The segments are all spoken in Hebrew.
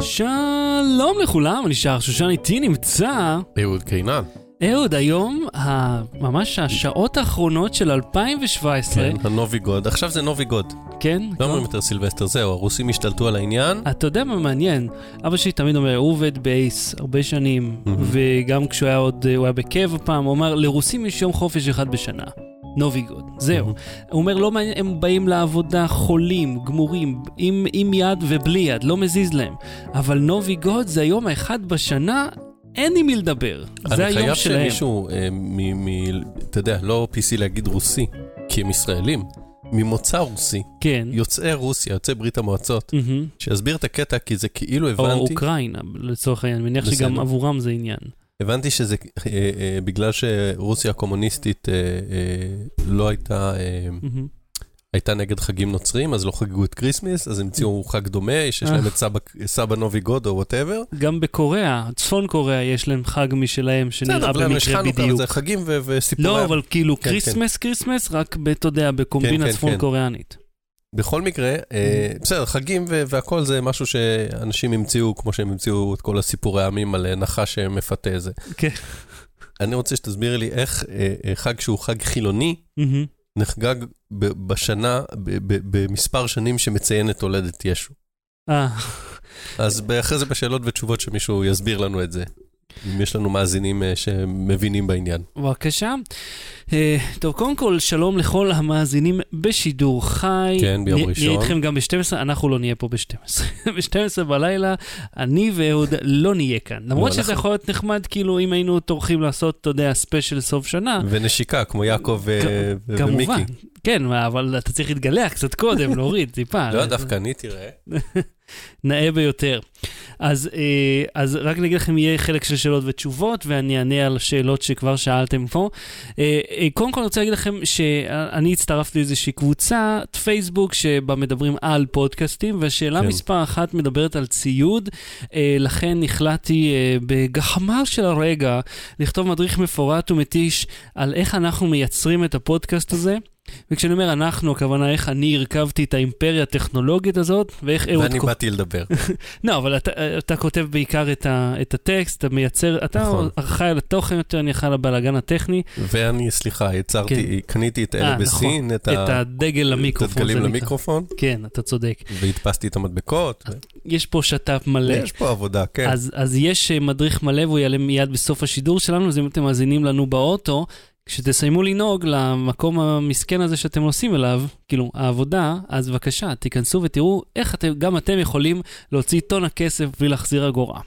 שלום לכולם, אני שר שושן איתי נמצא. אהוד קינן. אהוד, היום ה- ממש השעות האחרונות של 2017. כן, הנובי גוד. עכשיו זה נובי גוד. כן? לא אומרים יותר סילבסטר, זהו, הרוסים השתלטו על העניין. אתה יודע מה מעניין? אבא שלי תמיד אומר, הוא עובד ב yes הרבה שנים. וגם כשהוא היה עוד, הוא היה בקבע פעם, הוא אמר, לרוסים יש יום חופש אחד בשנה. נובי גוד, זהו. הוא אומר, לא מעניין, הם באים לעבודה חולים, גמורים, עם, עם יד ובלי יד, לא מזיז להם. אבל נובי גוד זה היום האחד בשנה, אין עם מי לדבר. זה אני היום חייב שלהם. שמישהו, אה, מ... מ- אתה יודע, לא PC להגיד רוסי, כי הם ישראלים, ממוצא רוסי, כן. יוצאי רוסיה, יוצאי ברית המועצות, מהמם. שיסביר את הקטע, כי זה כאילו או הבנתי, אוקראינה, לצורך העניין, אני מניח בסדר. שגם עבורם זה עניין. הבנתי שזה אה, אה, בגלל שרוסיה הקומוניסטית אה, לא הייתה... הייתה נגד חגים נוצרים, אז לא חגגו את כריסמס, אז המציאו חג דומה, שיש להם את סבא, סבא נובי גוד או whatever. גם בקוריאה, צפון קוריאה, יש להם חג משלהם שנראה במקרה בדיוק. זה חגים ו- וסיפורי... לא, אבל כאילו כן, כריסמס, כריסמס, רק, אתה יודע, בקומבינה כן, צפון כן. קוריאנית. בכל מקרה, אה, בסדר, חגים והכל זה משהו שאנשים המציאו, כמו שהם המציאו את כל הסיפורי העמים על אה, נחש שמפתה זה. כן. אני רוצה שתסבירי לי איך אה, חג שהוא חג חילוני. נחגג בשנה, במספר שנים שמציין את הולדת ישו. אה, אז אחרי זה בשאלות ותשובות שמישהו יסביר לנו את זה. אם יש לנו מאזינים אה, שמבינים בעניין. בבקשה. אה, טוב, קודם כל, שלום לכל המאזינים בשידור חי. כן, ביום ראשון. נהיה איתכם גם ב-12, אנחנו לא נהיה פה ב-12. ב-12 בלילה, אני ואהוד לא נהיה כאן. למרות שזה אנחנו- יכול להיות נחמד, כאילו, אם היינו טורחים לעשות, אתה יודע, ספיישל סוף שנה. ונשיקה, כמו יעקב ו- ו- כמובן. ומיקי. כן, אבל אתה צריך להתגלח קצת קודם, להוריד טיפה. לא, דווקא אני, תראה. נאה ביותר. אז, אה, אז רק נגיד לכם, יהיה חלק של שאלות ותשובות, ואני אענה על שאלות שכבר שאלתם פה. אה, אה, קודם כל אני רוצה להגיד לכם שאני הצטרפתי לאיזושהי קבוצת פייסבוק שבה מדברים על פודקאסטים, והשאלה כן. מספר אחת מדברת על ציוד, אה, לכן החלטתי אה, בגחמה של הרגע לכתוב מדריך מפורט ומתיש על איך אנחנו מייצרים את הפודקאסט הזה. וכשאני אומר אנחנו, הכוונה איך אני הרכבתי את האימפריה הטכנולוגית הזאת, ואיך אהוד ואני באתי לדבר. לא, אבל אתה, אתה כותב בעיקר את, ה, את הטקסט, אתה מייצר, אתה נכון. אחראי על התוכן יותר, אני אחראי על הבלאגן הטכני, ואני, סליחה, יצרתי, קניתי את אה, אלה נכון. בסין, את את ה- הדגל את למיקרופון. הדגלים זה נקרא. למיקרופון, כן, אתה צודק. והדפסתי את המדבקות. יש פה שת"פ מלא. יש פה עבודה, כן. אז, אז יש אה, מדריך מלא והוא יעלה מיד בסוף השידור שלנו, אז אם אתם מאזינים לנו באוטו, כשתסיימו לנהוג למקום המסכן הזה שאתם נוסעים אליו, כאילו העבודה, אז בבקשה, תיכנסו ותראו איך אתם, גם אתם יכולים להוציא טון הכסף בלי להחזיר אגורה.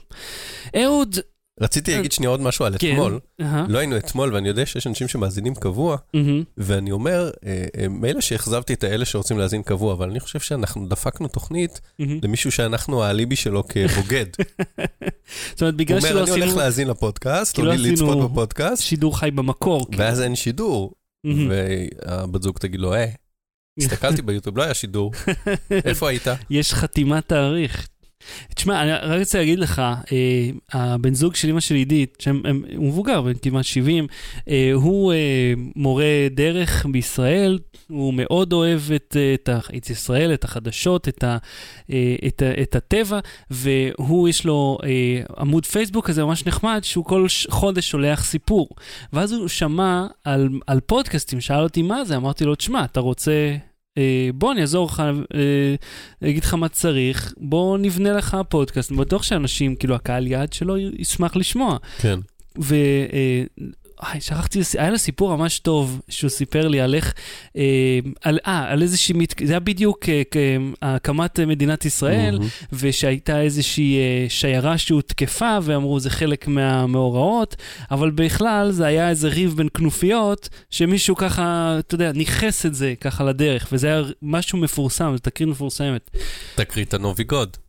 אהוד, רציתי להגיד שנייה עוד משהו על כן. אתמול. לא היינו אתמול, ואני יודע שיש אנשים שמאזינים קבוע. ואני אומר, אה, אה, מילא שאכזבתי את האלה שרוצים להאזין קבוע, אבל אני חושב שאנחנו דפקנו תוכנית. למישהו שאנחנו האליבי שלו כבוגד. זאת אומרת, הוא בגלל אומר, שלא אני הולך עשינו להאזין לפודקאסט, או לא לי לצפות עשינו- בפודקאסט, שידור חי במקור. כאילו. ואז אין שידור. והבת זוג תגיד לו, אה, הסתכלתי ביוטיוב, לא היה שידור, איפה היית? יש חתימת תאריך. תשמע, אני רק רוצה להגיד לך, אה, הבן זוג של אמא שלי, עידית, שם- הם- הוא מבוגר, בן כמעט 70, אה, הוא אה, מורה דרך בישראל, הוא מאוד אוהב את, אה, את, את ישראל, את החדשות, את, ה, אה, את, את הטבע, והוא, יש לו אה, עמוד פייסבוק כזה ממש נחמד, שהוא כל חודש שולח סיפור. ואז הוא שמע על, על פודקאסטים, שאל אותי מה זה, אמרתי לו, תשמע, אתה רוצה... אה, בוא אני אעזור לך, אה, אגיד לך מה צריך, בוא נבנה לך פודקאסט, אני בטוח שאנשים, כאילו הקהל יעד שלו ישמח לשמוע. כן. ו... אה, איי, שכחתי, היה לו סיפור ממש טוב שהוא סיפר לי על איך, אה, על, אה, על איזושהי, מת... זה היה בדיוק אה, הקמת מדינת ישראל, מהמם. ושהייתה איזושהי אה, שיירה שהותקפה, ואמרו זה חלק מהמאורעות, אבל בכלל זה היה איזה ריב בין כנופיות, שמישהו ככה, אתה יודע, ניכס את זה ככה לדרך, וזה היה משהו מפורסם, זו תקרית מפורסמת. תקרית הנובי גוד.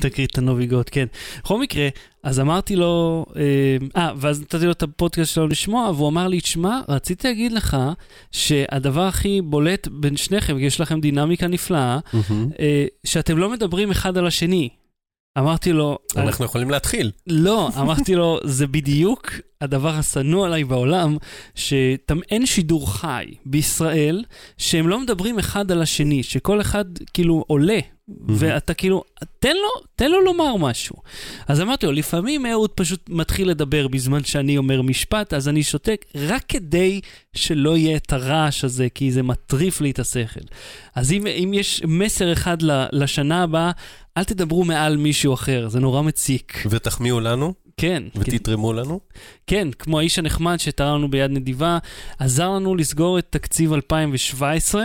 תקרית את הנוביגות, כן. בכל מקרה, אז אמרתי לו, אה, אה, ואז נתתי לו את הפודקאסט שלו לשמוע, והוא אמר לי, תשמע, רציתי להגיד לך שהדבר הכי בולט בין שניכם, כי יש לכם דינמיקה נפלאה, מהמם. אה, שאתם לא מדברים אחד על השני. אמרתי לו, אנחנו יכולים להתחיל. לא, אמרתי לו, זה בדיוק הדבר השנוא עליי בעולם, שאין שידור חי בישראל, שהם לא מדברים אחד על השני, שכל אחד כאילו עולה, ואתה כאילו, תן לו, תן לו לומר משהו. אז אמרתי לו, לפעמים אהוד פשוט מתחיל לדבר בזמן שאני אומר משפט, אז אני שותק רק כדי שלא יהיה את הרעש הזה, כי זה מטריף לי את השכל. אז אם, אם יש מסר אחד לשנה הבאה, אל תדברו מעל מישהו אחר, זה נורא מציק. ותחמיאו לנו? כן. ותתרמו כן. לנו? כן, כמו האיש הנחמד שתרם לנו ביד נדיבה, עזר לנו לסגור את תקציב 2017.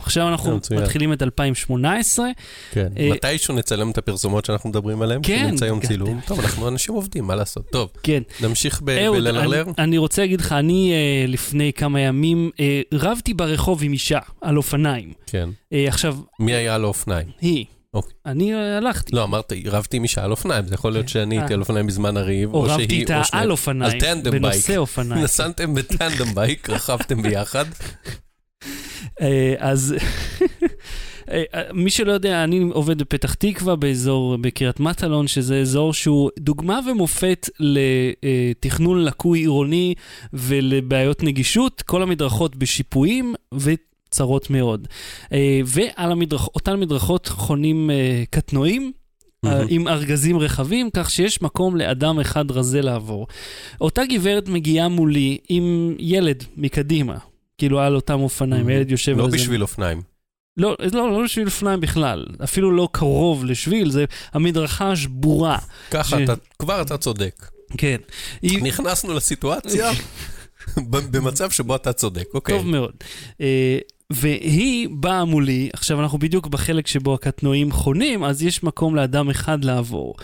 עכשיו אנחנו מתחילים את 2018. כן, uh, מתישהו נצלם את הפרסומות שאנחנו מדברים עליהן, כן. שנמצא היום צילום. טוב, אנחנו אנשים עובדים, מה לעשות? טוב, כן. נמשיך בללרלר. אני, אני רוצה להגיד לך, אני uh, לפני כמה ימים uh, רבתי ברחוב עם אישה על אופניים. כן. Uh, עכשיו... מי היה על האופניים? היא. אוקיי. אני הלכתי. לא, אמרת, רבתי עם אישה על אופניים, זה יכול להיות שאני הייתי על אופניים בזמן הריב, או שהיא, או רבתי איתה על אופניים, בנושא אופניים. נסעתם בטנדם בייק, רכבתם ביחד. אז מי שלא יודע, אני עובד בפתח תקווה, באזור, בקריית מטלון, שזה אזור שהוא דוגמה ומופת לתכנון לקוי עירוני ולבעיות נגישות. כל המדרכות בשיפועים, צרות מאוד. ועל המדרכ... אותן מדרכות חונים קטנועים. Mm-hmm. עם ארגזים רחבים, כך שיש מקום לאדם אחד רזה לעבור. אותה גברת מגיעה מולי עם ילד מקדימה, כאילו על אותם אופניים, הילד יושב לא על זה. לא בשביל אופניים. לא, לא, לא בשביל אופניים בכלל, אפילו לא קרוב לשביל, זה המדרכה שבורה. ככה, ש... אתה, כבר אתה צודק. כן. נכנסנו לסיטואציה במצב שבו אתה צודק, אוקיי. טוב מאוד. אה, והיא באה מולי, עכשיו אנחנו בדיוק בחלק שבו הקטנועים חונים, אז יש מקום לאדם אחד לעבור.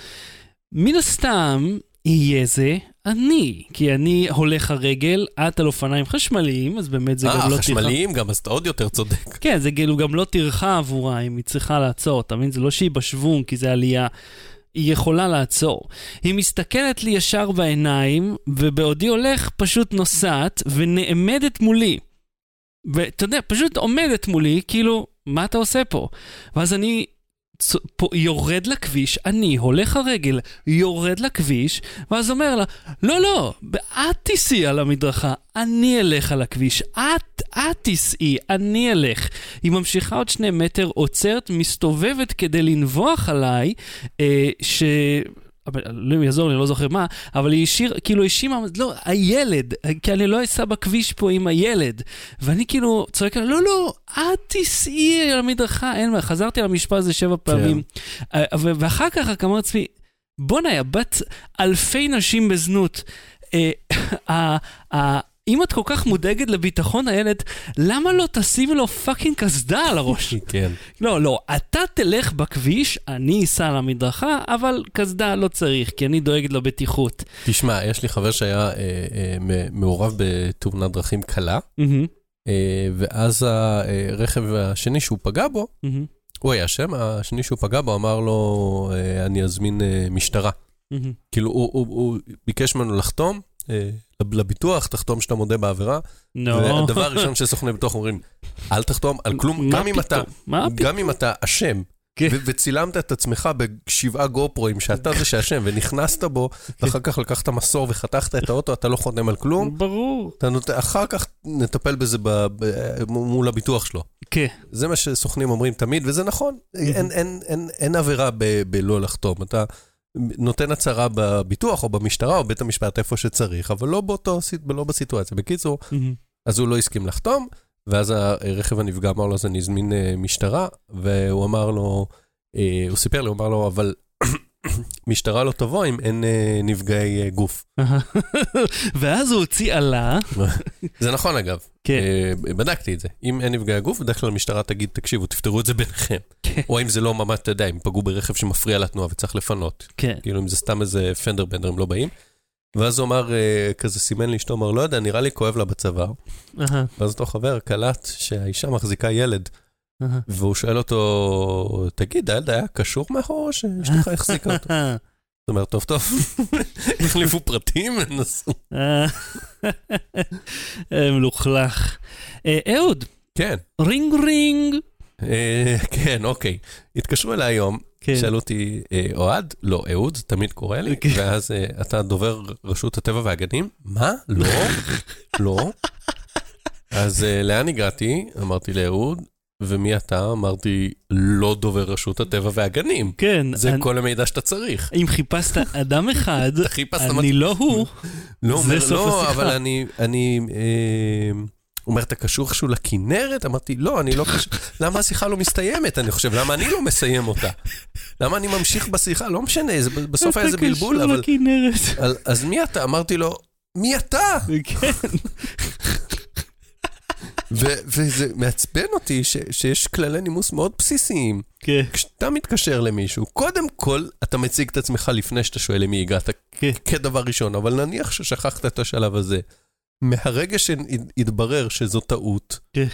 מן הסתם, יהיה זה אני, כי אני הולך הרגל, את על אופניים חשמליים, אז באמת זה 아, גם לא טרחה. אה, חשמליים גם, אז אתה עוד יותר צודק. כן, זה כאילו גם לא טרחה עבורה אם היא צריכה לעצור, אתה מבין? זה לא שהיא בשוונג, כי זה עלייה. היא יכולה לעצור. היא מסתכלת לי ישר בעיניים, ובעודי הולך פשוט נוסעת ונעמדת מולי. ואתה יודע, פשוט עומדת מולי, כאילו, מה אתה עושה פה? ואז אני פה, יורד לכביש, אני הולך הרגל, יורד לכביש, ואז אומר לה, לא, לא, את תיסעי על המדרכה, אני אלך על הכביש, את, את תיסעי, אני אלך. היא ממשיכה עוד שני מטר, עוצרת, מסתובבת כדי לנבוח עליי, אה, ש... אלוהים יעזור לי, אני לא זוכר מה, אבל היא השאיר, כאילו האשימה, לא, הילד, כי אני לא אסע בכביש פה עם הילד. ואני כאילו צועק לה, לא, לא, את תיסעי על המדרכה, אין מה, חזרתי על המשפט הזה שבע פעמים. כן. ואחר כך רק אמרתי לעצמי, בואנה, בת אלפי נשים בזנות. אה, אם את כל כך מודאגת לביטחון הילד, למה לא תשימי לו fucking קסדה על הראש? כן. לא, לא, אתה תלך בכביש, אני אסע על המדרכה, אבל קסדה לא צריך, כי אני דואגת לבטיחות. תשמע, יש לי חבר שהיה אה, אה, מעורב בתאונת דרכים קלה, mm-hmm. אה, ואז הרכב השני שהוא פגע בו, mm-hmm. הוא היה שם, השני שהוא פגע בו אמר לו, אה, אני אזמין אה, משטרה. Mm-hmm. כאילו, הוא, הוא, הוא ביקש ממנו לחתום. לביטוח, תחתום שאתה מודה בעבירה. נו. והדבר הראשון שסוכני ביטוח אומרים, אל תחתום על כלום, גם אם אתה, גם אם אתה אשם. כן. וצילמת את עצמך בשבעה גופרואים, שאתה זה שאשם, ונכנסת בו, כן. ואחר כך לקחת מסור וחתכת את האוטו, אתה לא חותם על כלום. ברור. אחר כך נטפל בזה ב... ב... מול הביטוח שלו. כן. זה מה שסוכנים אומרים תמיד, וזה נכון. אין, אין, אין, אין, אין עבירה ב... בלא לחתום. אתה... נותן הצהרה בביטוח או במשטרה או בית המשפט איפה שצריך, אבל לא באותו, לא בסיטואציה. בקיצור, mm-hmm. אז הוא לא הסכים לחתום, ואז הרכב הנפגע אמר לו, אז אני אזמין uh, משטרה, והוא אמר לו, uh, הוא סיפר לי, הוא אמר לו, אבל משטרה לא תבוא אם אין uh, נפגעי uh, גוף. ואז הוא הוציא עלה. זה נכון אגב, כן. uh, בדקתי את זה. אם אין נפגעי גוף, בדרך כלל המשטרה תגיד, תקשיבו, תפתרו את זה ביניכם. כן. או אם זה לא ממש, אתה יודע, אם פגעו ברכב שמפריע לתנועה וצריך לפנות. כן. כאילו אם זה סתם איזה פנדר בנדר, הם לא באים. ואז הוא אמר, כזה סימן לאשתו, אמר, לא יודע, נראה לי כואב לה בצוואר. ואז אותו חבר קלט שהאישה מחזיקה ילד. והוא שואל אותו, תגיד, הילד היה קשור מאחור או שאשתך החזיקה אותו? זאת אומרת, טוב, טוב, החליפו פרטים, נסו. מלוכלך. אה, אהוד. כן. רינג רינג. אה, כן, אוקיי. התקשרו אליי היום כן. שאלו אותי, אה, אוהד? לא, אהוד, תמיד קורא לי, כן. ואז אה, אתה דובר רשות הטבע והגנים? מה? לא, לא. אז אה, לאן הגעתי? אמרתי לאהוד, ומי אתה? אמרתי, לא דובר רשות הטבע והגנים. כן, זה אני- כל המידע שאתה צריך. אם חיפשת אדם אחד, אתה חיפשת אני לא הוא. לא, זה אומר, סוף לא, השיחה. אבל אני, אני, אה, הוא אומר, אתה קשור איכשהו לכנרת? אמרתי, לא, אני לא קשור. למה השיחה לא מסתיימת? אני חושב, למה אני לא מסיים אותה? למה אני ממשיך בשיחה? לא משנה, זה, בסוף היה איזה בלבול, אתה אבל... קשור לכנרת. אז, אז מי אתה? אמרתי לו, מי אתה? כן, ו- וזה מעצבן אותי ש- שיש כללי נימוס מאוד בסיסיים. כן, כשאתה מתקשר למישהו, קודם כל אתה מציג את עצמך לפני שאתה שואל למי הגעת כן. כדבר ראשון, אבל נניח ששכחת את השלב הזה. מהרגע שהתברר שזו טעות כן.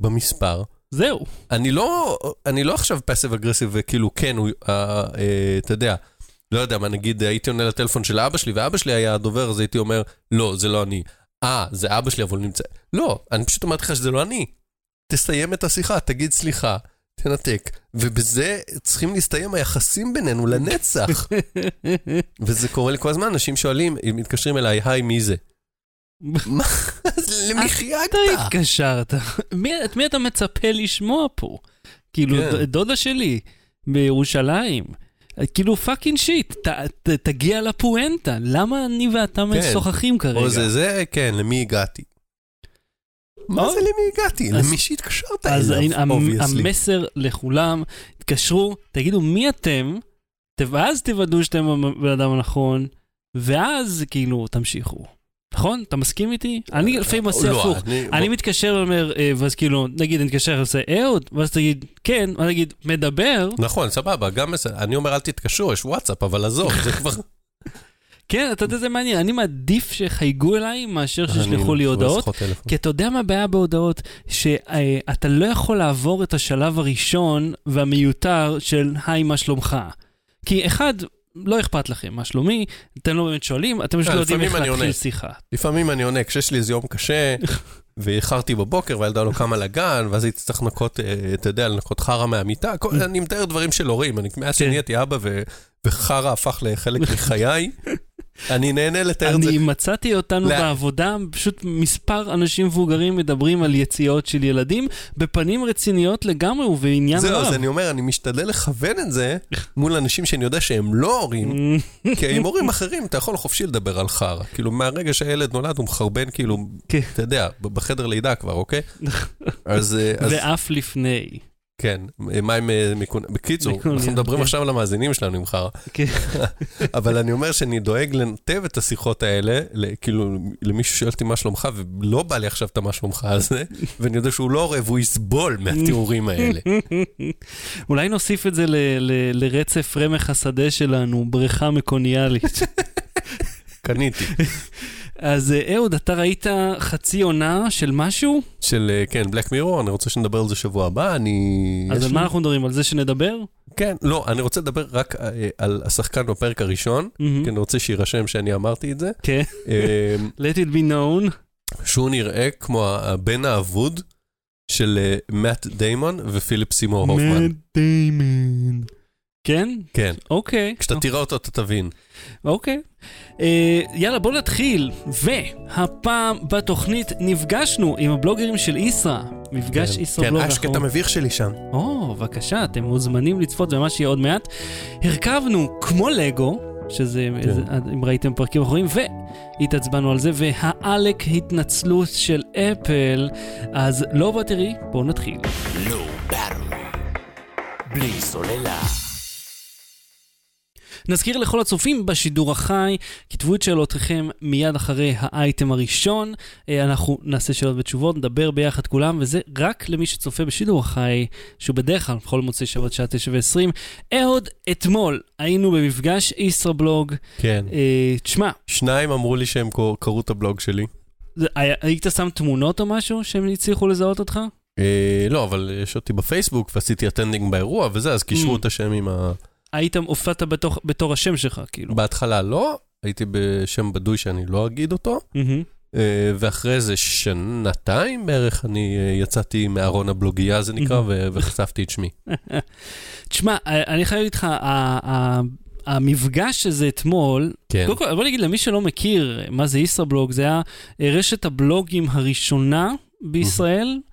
במספר, זהו. אני לא, אני לא עכשיו פסיב אגרסיב וכאילו כן, הוא, אה, אה, אתה יודע, לא יודע מה, נגיד הייתי עונה לטלפון של אבא שלי ואבא שלי היה הדובר, אז הייתי אומר, לא, זה לא אני. אה, זה אבא שלי, אבל הוא נמצא... לא, אני פשוט אמרתי לך שזה לא אני. תסיים את השיחה, תגיד סליחה, תנתק. ובזה צריכים להסתיים היחסים בינינו לנצח. וזה קורה לי כל הזמן, אנשים שואלים, אם מתקשרים אליי, היי, מי זה? מה? למי חייגת? אתה התקשרת. את מי אתה מצפה לשמוע פה? כאילו, כן. דודה שלי בירושלים. כאילו fucking shit, ת- ת- תגיע לפואנטה, למה אני ואתה משוחחים כרגע? או זה זה, כן, למי הגעתי? מה או. זה למי הגעתי? אז- למי שהתקשרת אליו, obviously. המסר לכולם, תתקשרו, תגידו מי אתם, ואז תוודאו שאתם הבן אדם הנכון, ואז כאילו תמשיכו. נכון? אתה מסכים איתי? אני לפעמים עושה לא, הפוך. אני- מתקשר ואומר, אה, ואז כאילו, נגיד, אני מתקשר ועושה אהוד, ואז תגיד, כן, ואז תגיד, מדבר, נכון, סבבה, גם. אני אומר אל תתקשרו, יש וואטסאפ, אבל עזוב, זה כבר... כן, אתה יודע, זה מעניין, אני מעדיף שיחייגו אליי מאשר שישלחו לי לא הודעות. כי אתה יודע מה הבעיה בהודעות? שאתה לא יכול לעבור את השלב הראשון והמיותר של היי, מה שלומך? כי אחד, לא אכפת לכם מה שלומי, אתם לא באמת שואלים, אתם פשוט לא יודעים איך להתחיל. שיחה. לפעמים אני עונה, כשיש לי איזה יום קשה, ואיחרתי בבוקר, והילדה לא קמה לגן, ואז הייתי צריך לנקות, אה, אתה יודע, לנקות חרא מהמיטה, אני מתאר דברים של הורים, מאז כן. שנהייתי אבא וחרא הפך לחלק מחיי, אני נהנה לתאר את זה. אני מצאתי אותנו לא. בעבודה, פשוט מספר אנשים מבוגרים מדברים על יציאות של ילדים, בפנים רציניות לגמרי ובעניין זהו, רב. אז אני אומר, אני משתדל לכוון את זה מול אנשים שאני יודע שהם לא הורים, כי עם הורים אחרים אתה יכול חופשי לדבר על חרא. כאילו, מהרגע שהילד נולד הוא מחרבן, כאילו, כן. אתה יודע, בחדר לידה כבר, אוקיי? אז, אה, אז ואף לפני. כן, מה עם אה, מיכון... בקיצור, אנחנו מדברים כן. עכשיו על המאזינים שלנו עם חרא. כן. אבל אני אומר שאני דואג לנתב את השיחות האלה, כאילו, למישהו שואל אותי מה שלומך, ולא בא לי עכשיו את המה שלומך הזה, ואני יודע שהוא לא עורב, הוא יסבול מהתיאורים האלה. אולי נוסיף את זה לרצף רמך השדה שלנו, בריכה מקוניאלית. קניתי. אז אה, אהוד, אתה ראית חצי עונה של משהו? של, אה, כן, בלק מירור, אני רוצה שנדבר על זה שבוע הבא, אני... אז על לי- מה אנחנו מדברים? על זה שנדבר? כן, לא, אני רוצה לדבר רק אה, על השחקן בפרק הראשון. כי אני רוצה שיירשם שאני אמרתי את זה. כן. אה, Let it be known. שהוא נראה כמו הבן האבוד של מאט דיימון ופיליפ סימור הופמן. מאט דיימן. כן? כן, אוקיי. כשאתה תראה אותו אתה תבין. אוקיי. אה, יאללה, בוא נתחיל. והפעם בתוכנית נפגשנו עם הבלוגרים של איסרא. מפגש כן, איסרא כן, בלוג היה שקטע מביך שלי שם. או, בבקשה, אתם מוזמנים לצפות במה שיהיה עוד מעט. הרכבנו כמו לגו, שזה, כן. איזה- אם ראיתם פרקים אחרים, והתעצבנו על זה, והעלק התנצלות של אפל, אז לא בוא תראי, בואו נתחיל. לא ברור. בלי סוללה. נזכיר לכל הצופים בשידור החי, כתבו את שאלותיכם מיד אחרי האייטם הראשון. אה, אנחנו נעשה שאלות ותשובות, נדבר ביחד כולם, וזה רק למי שצופה בשידור החי, שהוא בדרך כלל בכל מוצאי שבת שעה 9 ו-20. אהוד, אתמול היינו במפגש ישראבלוג. כן. אה, תשמע, שניים אמרו לי שהם קראו את הבלוג שלי. היית שם תמונות או משהו שהם הצליחו לזהות אותך? אה, לא, אבל יש אותי בפייסבוק ועשיתי attending באירוע וזה, אז קישרו Mm. את השם עם ה... היית, הופעת בתוך, בתור השם שלך, כאילו. בהתחלה לא, הייתי בשם בדוי שאני לא אגיד אותו. אה, ואחרי איזה שנתיים בערך אני אה, יצאתי מארון הבלוגייה, זה נקרא, ו- וחשפתי את שמי. תשמע, אני חייב להגיד לך, המפגש הזה אתמול, כן. קודם כל, בוא נגיד למי שלא מכיר מה זה ישראבלוג, זה היה אה, רשת הבלוגים הראשונה בישראל. אה,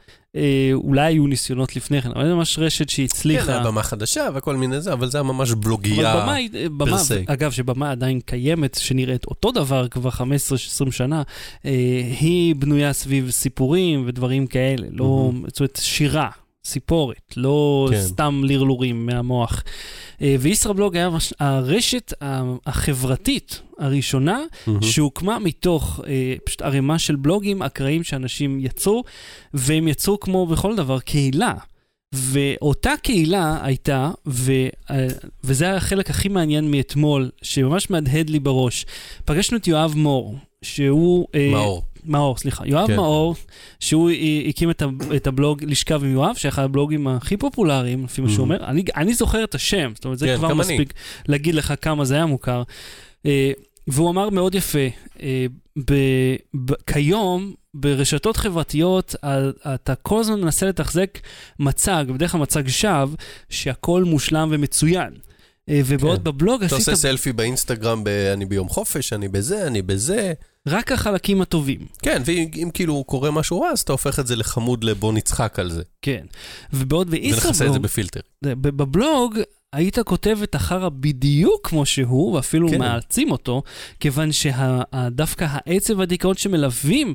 אולי היו ניסיונות לפני כן, אבל זה ממש רשת כן, שהצליחה. היה במה חדשה וכל מיני זה, אבל זה היה ממש אבל בלוגייה. במה, היא- במה, se. אגב, שבמה עדיין קיימת, שנראית אותו דבר כבר 15-20 שנה, אה, היא בנויה סביב סיפורים ודברים כאלה, לא, זאת אומרת, שירה, סיפורת, לא כן. סתם לרלורים מהמוח. אה, וישראבלוג היה מש- הרשת החברתית הראשונה מהמם. שהוקמה מתוך אה, פשוט ערימה של בלוגים אקראיים שאנשים יצרו, והם יצרו כמו בכל דבר, קהילה. ואותה קהילה הייתה, ו, אה, וזה היה החלק הכי מעניין מאתמול, שממש מהדהד לי בראש. פגשנו את יואב מור, שהוא... אה, מאור. מאור, סליחה. יואב כן. מאור, שהוא הקים את, את הבלוג לשכב עם יואב, שאחד הבלוגים הכי פופולריים, לפי מה שהוא Mhm. אומר. אני, אני זוכר את השם, זאת אומרת, זה כן, כבר גם אני. מספיק להגיד לך כמה זה היה מוכר. אה, והוא אמר מאוד יפה, אה, ב, ב, כיום, ברשתות חברתיות, אתה כל הזמן מנסה לתחזק מצג, בדרך כלל מצג שווא, שהכל מושלם ומצוין. אה, ובעוד כן. בבלוג אתה עשית עושה סלפי באינסטגרם, ב- אני ביום חופש, אני בזה, אני בזה. רק החלקים הטובים. כן, ואם אם כאילו קורה משהו רע, אז אתה הופך את זה לחמוד לבוא נצחק על זה. כן. ובעוד ונכסה את זה בפילטר. בבלוג היית כותב את החרא בדיוק כמו שהוא, ואפילו כן. מעצים אותו, כיוון שדווקא העצב והדיכאון שמלווים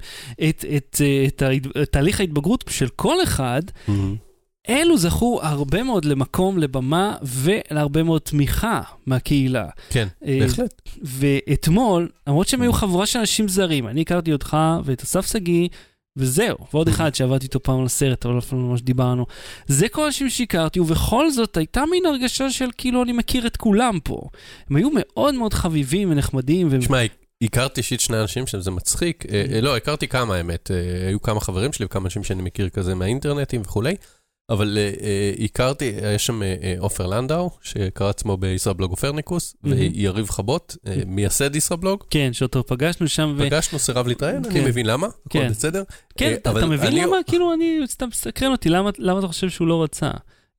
את, את, אה, את, ההת- את תהליך ההתבגרות של כל אחד, אלו זכו הרבה מאוד למקום, לבמה ולהרבה מאוד תמיכה מהקהילה. כן, אה, בהחלט. ואתמול, למרות שהם היו חבורה של אנשים זרים, אני הכרתי אותך ואת אסף שגיא, וזהו, ועוד אחד שעבדתי איתו פעם על הסרט, אבל אף פעם לא ממש דיברנו. זה כל האנשים שהכרתי, ובכל זאת הייתה מין הרגשה של כאילו אני מכיר את כולם פה. הם היו מאוד מאוד חביבים ונחמדים, ו... תשמע, הכרתי אישית שני אנשים שזה מצחיק. אה, אה, לא, הכרתי כמה, האמת. היו כמה חברים שלי וכמה אנשים שאני מכיר כזה מהאינטרנטים וכולי. אבל אה, אה, הכרתי, יש שם אה, אה, עופר לנדאו, שקרא עצמו בישראבלוג אופרניקוס, מהמם. ויריב חבות, אה, מייסד ישראבלוג. כן, שאותו פגשנו שם, ו... פגשנו, סירב להתראיין, אני כן. מבין למה, הכל כן. בסדר. כן, אה, אתה, מבין אני- למה? כאילו, אני סתם מסקרן אותי, למה, למה אתה חושב שהוא לא רצה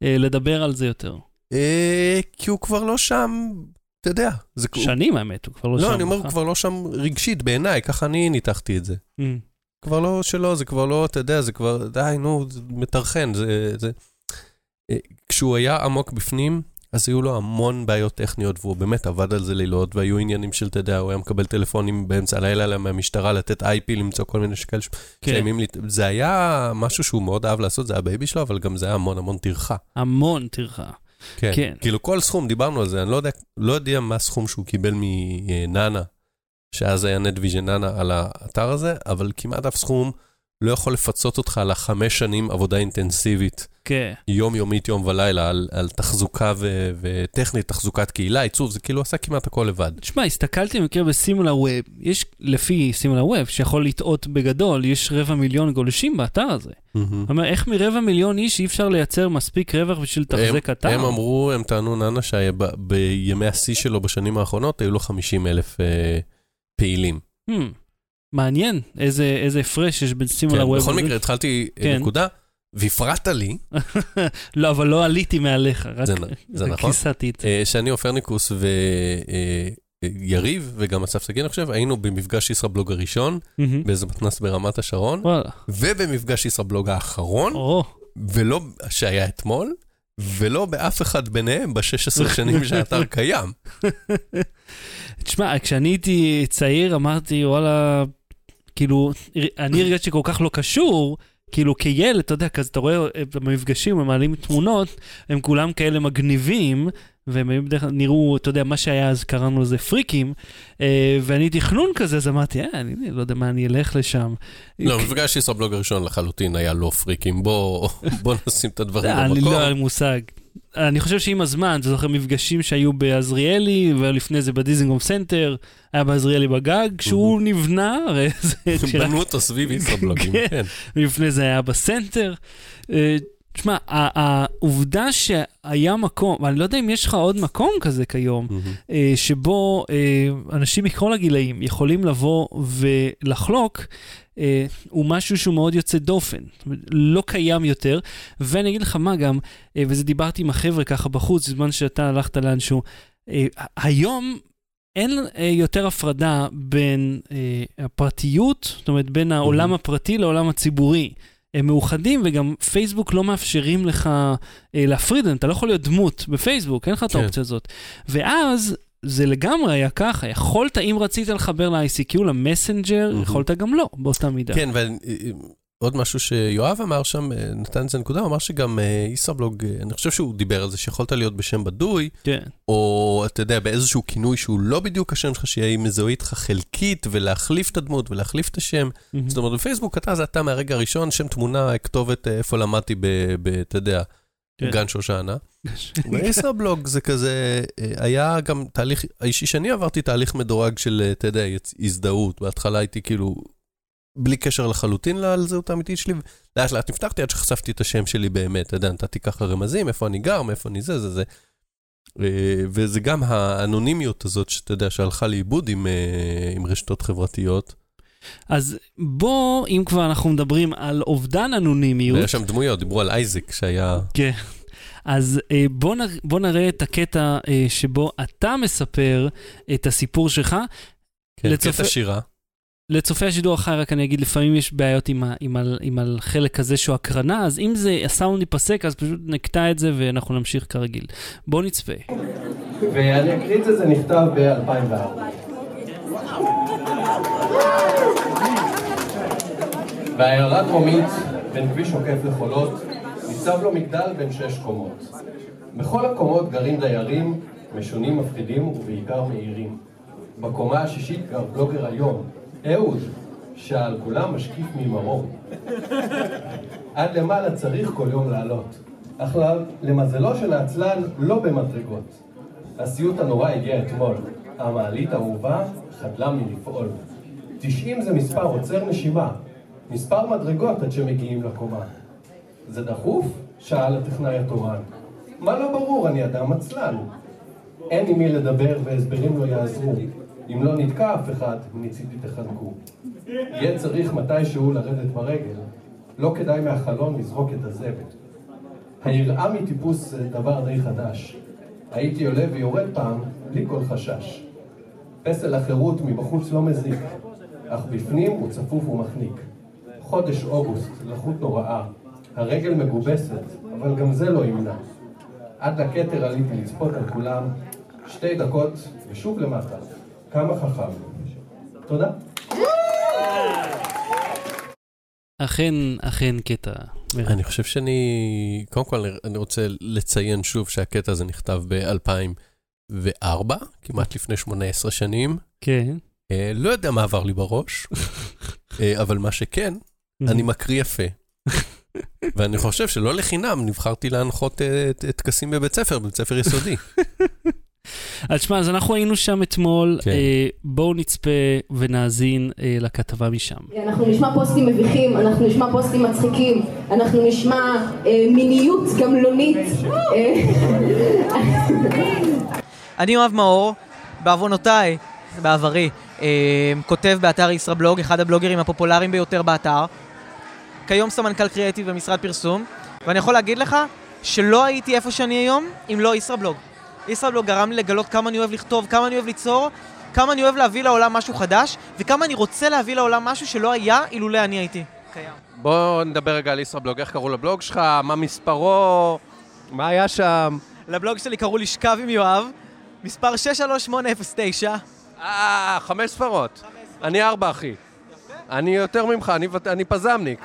אה, לדבר על זה יותר? אה, כי הוא כבר לא שם, אתה יודע. זה- שנים האמת, הוא כבר לא שם. לא, אני אומר? הוא כבר לא שם רגשית בעיניי, ככה אני ניתחתי את זה. כבר לא שלו, זה כבר לא, אתה יודע, זה כבר, די, נו, זה מטרחן, זה... זה... אה, כשהוא היה עמוק בפנים, אז היו לו המון בעיות טכניות, והוא באמת עבד על זה לילות, והיו עניינים של, אתה יודע, הוא היה מקבל טלפונים באמצע הלילה מהמשטרה, לתת IP, למצוא כל מיני שכאלה כן, שקיימים לי. זה היה משהו שהוא מאוד אהב לעשות, זה היה baby שלו, אבל גם זה היה המון המון טרחה. המון טרחה. כן. כן. כאילו כל סכום, דיברנו על זה, אני לא יודע, לא יודע מה הסכום שהוא קיבל מנענע, שאז היה נטוויז'ן נאנה על האתר הזה, אבל כמעט אף סכום לא יכול לפצות אותך על החמש שנים עבודה אינטנסיבית, כן. יומיומית, יום ולילה, על, על תחזוקה ו, וטכנית, תחזוקת קהילה, עיצוב, זה כאילו עשה כמעט הכל לבד. תשמע, הסתכלתי במקרה ב SimilarWeb, יש לפי SimilarWeb, שיכול לטעות בגדול, יש רבע מיליון גולשים באתר הזה. זאת אומרת, איך מרבע מיליון איש אי אפשר לייצר מספיק רווח בשביל לתחזק אתר? הם אמרו, הם טענו, נאנה, שבימי השיא שלו בשנים האחרונות, היו לו 50 אלף אה, פעילים. Hmm, מעניין איזה איזה הפרש יש בין סימולר כן, ווב. בכל. מקרה, התחלתי אה, כן. נקודה, והפרעת לי, לא, אבל לא עליתי מעליך, רק זה זה נכון. כיסתי את זה. אה, שאני אופרניקוס ויריב, וגם אסף שגיא, אני חושב, היינו במפגש ישראבלוג הראשון, מהמם. באיזה מתנ"ס ברמת השרון, וואלה. ובמפגש ישראבלוג האחרון, או, ולא, שהיה אתמול, ולא באף אחד ביניהם ב-16 שנים שהאתר קיים. תשמע, כשאני הייתי צעיר אמרתי, וואלה, כאילו, אני הרגשתי כל כך לא קשור, כאילו כילד, אתה יודע, כזה, אתה רואה אה, במפגשים, הם מעלים תמונות, הם כולם כאלה מגניבים, והם היו בדרך כלל נראו, אתה יודע, מה שהיה אז קראנו לזה פריקים, אה, ואני תכנון כזה, אז אמרתי, אה, אני לא יודע מה, אני אלך לשם. לא, מפגש ישראבלוג הראשון לחלוטין היה לא פריקים, בוא נשים את הדברים אה, אני במקום. לא היה לי מושג. אני חושב שעם הזמן, אתה זוכר מפגשים שהיו בעזריאלי, ולפני זה בדיזינגוף סנטר, היה בעזריאלי בגג, כשהוא נבנה, הרי זה... בנו אותו סביב ישראבלוגים, כן. כן. לפני זה היה בסנטר. אה, תשמע, העובדה שהיה מקום, ואני לא יודע אם יש לך עוד מקום כזה כיום. אה, שבו אה, אנשים מכל הגילאים יכולים לבוא ולחלוק, אה, הוא משהו שהוא מאוד יוצא דופן. לא קיים יותר. ואני אגיד לך מה גם, אה, וזה דיברתי עם החבר'ה ככה בחוץ, בזמן שאתה הלכת לאנשהו, אה, היום אין אה, יותר הפרדה בין אה, הפרטיות, זאת אומרת, בין העולם הפרטי לעולם הציבורי. הם מאוחדים, וגם פייסבוק לא מאפשרים לך אה, להפריד, אתה לא יכול להיות דמות בפייסבוק, אין לך את כן. האופציה הזאת. ואז זה לגמרי היה ככה, יכולת, אם רצית לחבר ל-ICQ, למסנג'ר, מהמם. יכולת גם לא, באותה מידה. כן, ועוד משהו שיואב אמר שם, אה, נתן איזה נקודה, הוא אמר שגם אה, ישראבלוג, אה, אני חושב שהוא דיבר על זה, שיכולת להיות בשם בדוי, כן. או אתה יודע, באיזשהו כינוי שהוא לא בדיוק השם שלך, שיהיה מזוהה איתך חלקית, ולהחליף את הדמות ולהחליף את השם. מהמם. זאת אומרת, בפייסבוק אתה זה אתה מהרגע הראשון, שם תמונה, כתובת אה, איפה למדתי אתה יודע, כן. גן שושנה. בישראבלוג זה כזה, אה, היה גם תהליך, האישי שאני עברתי תהליך מדורג של, אה, אתה יודע, הזדהות. בהתחלה הייתי כאילו, בלי קשר לחלוטין לזהות האמיתית שלי, לאט לאט נפתחתי עד שחשפתי את השם שלי באמת. אתה יודע, נתתי ככה רמזים, איפה אני גר, מאיפה אני זה, זה זה. אה, וזה גם האנונימיות הזאת, שאתה יודע, שהלכה לאיבוד עם, עם רשתות חברתיות. אז בוא, אם כבר אנחנו מדברים על אובדן אנונימיות, והיה שם דמויות, דיברו על אייזק שהיה... כן. אז אה, בוא, נ, בוא נראה את הקטע אה, שבו אתה מספר את הסיפור שלך. כן, לצופי- קטע שירה. לצופי השידור החי, רק אני אגיד, לפעמים יש בעיות עם, ה, עם, ה, עם החלק הזה שהוא הקרנה, אז אם זה, הסאונד ייפסק, אז פשוט נקטע את זה ואנחנו נמשיך כרגיל. בוא נצפה. ואני אקריא את זה, זה נכתב ב-2004. בעיירה דרומית, בין כביש עוקף לחולות, ניצב לו מגדל בין שש קומות. בכל הקומות גרים דיירים, משונים מפחידים ובעיקר מהירים. בקומה השישית גר בלוגר היום, אהוד, שעל כולם משקיף ממרום. עד למעלה צריך כל יום לעלות. אך למזלו של העצלן לא במדרגות. הסיוט הנורא הגיע אתמול. המעלית האהובה חדלה מלפעול. 90 זה מספר עוצר נשימה. מספר מדרגות עד שמגיעים לקומה. זה דחוף? שאל הטכנאי התורן. מה לא ברור, אני אדם עצלן. אין עם מי לדבר והסברים לא יעזרו. אם לא נתקע אף אחד, מצידי תחנקו. יהיה צריך מתישהו לרדת ברגל. לא כדאי מהחלון לזרוק את הזבל. היראה מטיפוס זה דבר די חדש. הייתי עולה ויורד פעם, בלי כל חשש. פסל החירות מבחוץ לא מזיק, אך בפנים הוא צפוף ומחניק. חודש אוגוסט, לחות נוראה. הרגל מגובסת, אבל גם זה לא ימנע. עד לכתר עליתי לצפות על כולם, שתי דקות ושוב למטה. כמה חכם. תודה. אכן, אכן קטע. אני חושב שאני, קודם כל אני רוצה לציין שוב שהקטע הזה נכתב ב-2004, כמעט לפני 18 שנים. כן. אה, לא יודע מה עבר לי בראש, אה, אבל מה שכן, אני מקריא יפה. ואני חושב שלא לחינם נבחרתי להנחות אה, טקסים בבית ספר, בבית ספר יסודי. אז שמע, אז אנחנו היינו שם אתמול, כן. אה, בואו נצפה ונאזין אה, לכתבה משם. אנחנו נשמע פוסטים מביכים, אנחנו נשמע פוסטים מצחיקים, אנחנו נשמע אה, מיניות גמלונית. אה, אני יואב מאור, בעוונותיי, בעברי, אה, כותב באתר ישראבלוג, אחד הבלוגרים הפופולריים ביותר באתר. כיום סמנכ"ל קריאיטיב במשרד פרסום, ואני יכול להגיד לך שלא הייתי איפה שאני היום אם לא ישראבלוג. ישראבלוג גרם לי לגלות כמה אני אוהב לכתוב, כמה אני אוהב ליצור, כמה אני אוהב להביא לעולם משהו חדש, וכמה אני רוצה להביא לעולם משהו שלא היה אילולא אני הייתי קיים. בוא נדבר רגע על ישראבלוג, איך קראו לבלוג שלך, מה מספרו, מה היה שם. לבלוג שלי קראו לשכב עם יואב, מספר 63809. אה, חמש ספרות. אני ארבע, אחי. אני יותר ממך, אני, אני פזמניק.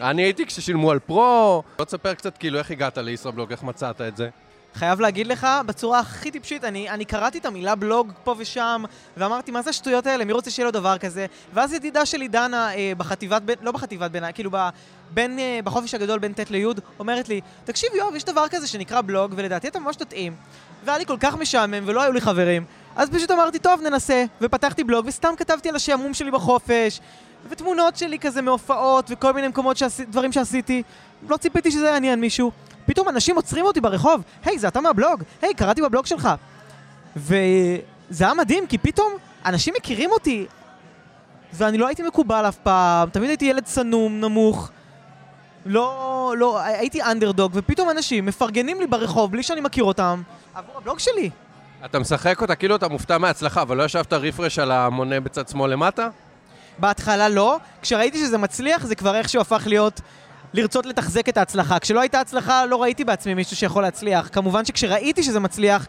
אני הייתי כששילמו על פרו. בוא תספר קצת כאילו איך הגעת לישראבלוג, איך מצאת את זה. חייב להגיד לך, בצורה הכי טיפשית, אני, אני קראתי את המילה בלוג פה ושם, ואמרתי, מה זה השטויות האלה? מי רוצה שיהיה לו דבר כזה? ואז ידידה שלי, דנה, אה, בחטיבת, בין- לא בחטיבת ביניים, כאילו ב, בין, אה, בחופש הגדול בין ט' לי', אומרת לי, תקשיב יואב, יש דבר כזה שנקרא בלוג, ולדעתי אתה ממש תתאים. והיה לי כל כך משעמם, ולא היו לי חברים. אז פשוט אמרתי, טוב, ננסה. ופתחתי בלוג, וסתם כתבתי על השעמום שלי בחופש. ותמונות שלי כזה מהופעות, וכל מיני מקומות, שעשי, דברים שעשיתי. לא ציפיתי שזה יעניין מישהו. פתאום אנשים עוצרים אותי ברחוב, היי, זה אתה מהבלוג? היי, קראתי בבלוג שלך. וזה היה מדהים, כי פתאום אנשים מכירים אותי, ואני לא הייתי מקובל אף פעם, תמיד הייתי ילד צנום, נמוך. לא, לא, הייתי אנדרדוג, ופתאום אנשים מפרגנים לי ברחוב בלי שאני מכיר אותם, עבור הבלוג שלי. אתה משחק אותה כאילו אתה מופתע מההצלחה, אבל לא ישבת רפרש על המונה בצד שמאל למטה? בהתחלה לא, כשראיתי שזה מצליח זה כבר איכשהו הפך להיות לרצות לתחזק את ההצלחה. כשלא הייתה הצלחה לא ראיתי בעצמי מישהו שיכול להצליח. כמובן שכשראיתי שזה מצליח,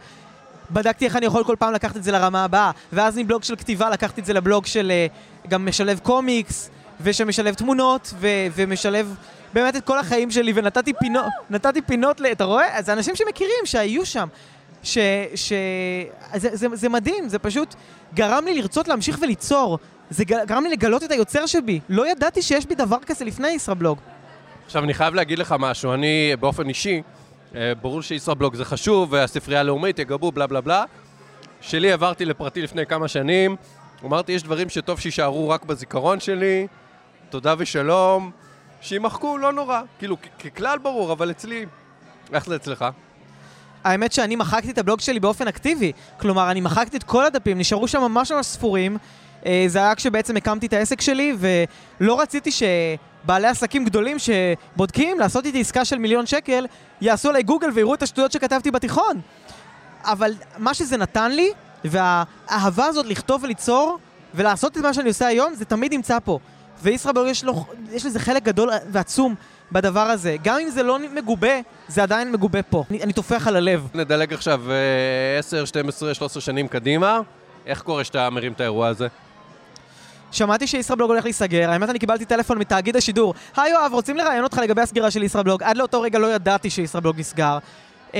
בדקתי איך אני יכול כל פעם לקחת את זה לרמה הבאה. ואז מבלוג של כתיבה לקחתי את זה לבלוג של אה, גם משלב קומיקס, ושמשלב תמונות, ו- ומשלב באמת את כל החיים שלי, ונתתי פינות, נתתי פינות, ל- אתה רואה? זה אנשים שמכירים, שהיו שם. ש... ש... זה, זה, זה מדהים, זה פשוט גרם לי לרצות להמשיך וליצור. זה גרם לי לגלות את היוצר שבי. לא ידעתי שיש בי דבר כזה לפני ישראבלוג. עכשיו, אני חייב להגיד לך משהו, אני באופן אישי, אה, ברור שישראבלוג זה חשוב, והספרייה הלאומית יגבו, בלה בלה בלה. שלי עברתי לפרטי לפני כמה שנים, אמרתי, יש דברים שטוב שיישארו רק בזיכרון שלי, תודה ושלום, שימחקו, לא נורא. כאילו, ככלל ברור, אבל אצלי... איך זה אצלך? האמת שאני מחקתי את הבלוג שלי באופן אקטיבי. כלומר, אני מחקתי את כל הדפים, נשארו שם ממש ממש ספורים. אה, זה היה כשבעצם הקמתי את העסק שלי, ולא רציתי שבעלי עסקים גדולים שבודקים לעשות איתי עסקה של מיליון שקל, יעשו עליי גוגל ויראו את השטויות שכתבתי בתיכון. אבל מה שזה נתן לי, והאהבה הזאת לכתוב וליצור, ולעשות את מה שאני עושה היום, זה תמיד נמצא פה. וישראבלוג יש, יש לזה חלק גדול ועצום בדבר הזה. גם אם זה לא מגובה, זה עדיין מגובה פה. אני, אני טופח על הלב. נדלג עכשיו אה, 10, 12, 13 שנים קדימה. איך קורה שאתה מרים את האירוע הזה? שמעתי שישראבלוג הולך להיסגר, האמת אני קיבלתי טלפון מתאגיד השידור. היי יואב, רוצים לראיין אותך לגבי הסגירה של ישראבלוג. עד לאותו רגע לא ידעתי שישראבלוג נסגר. אה,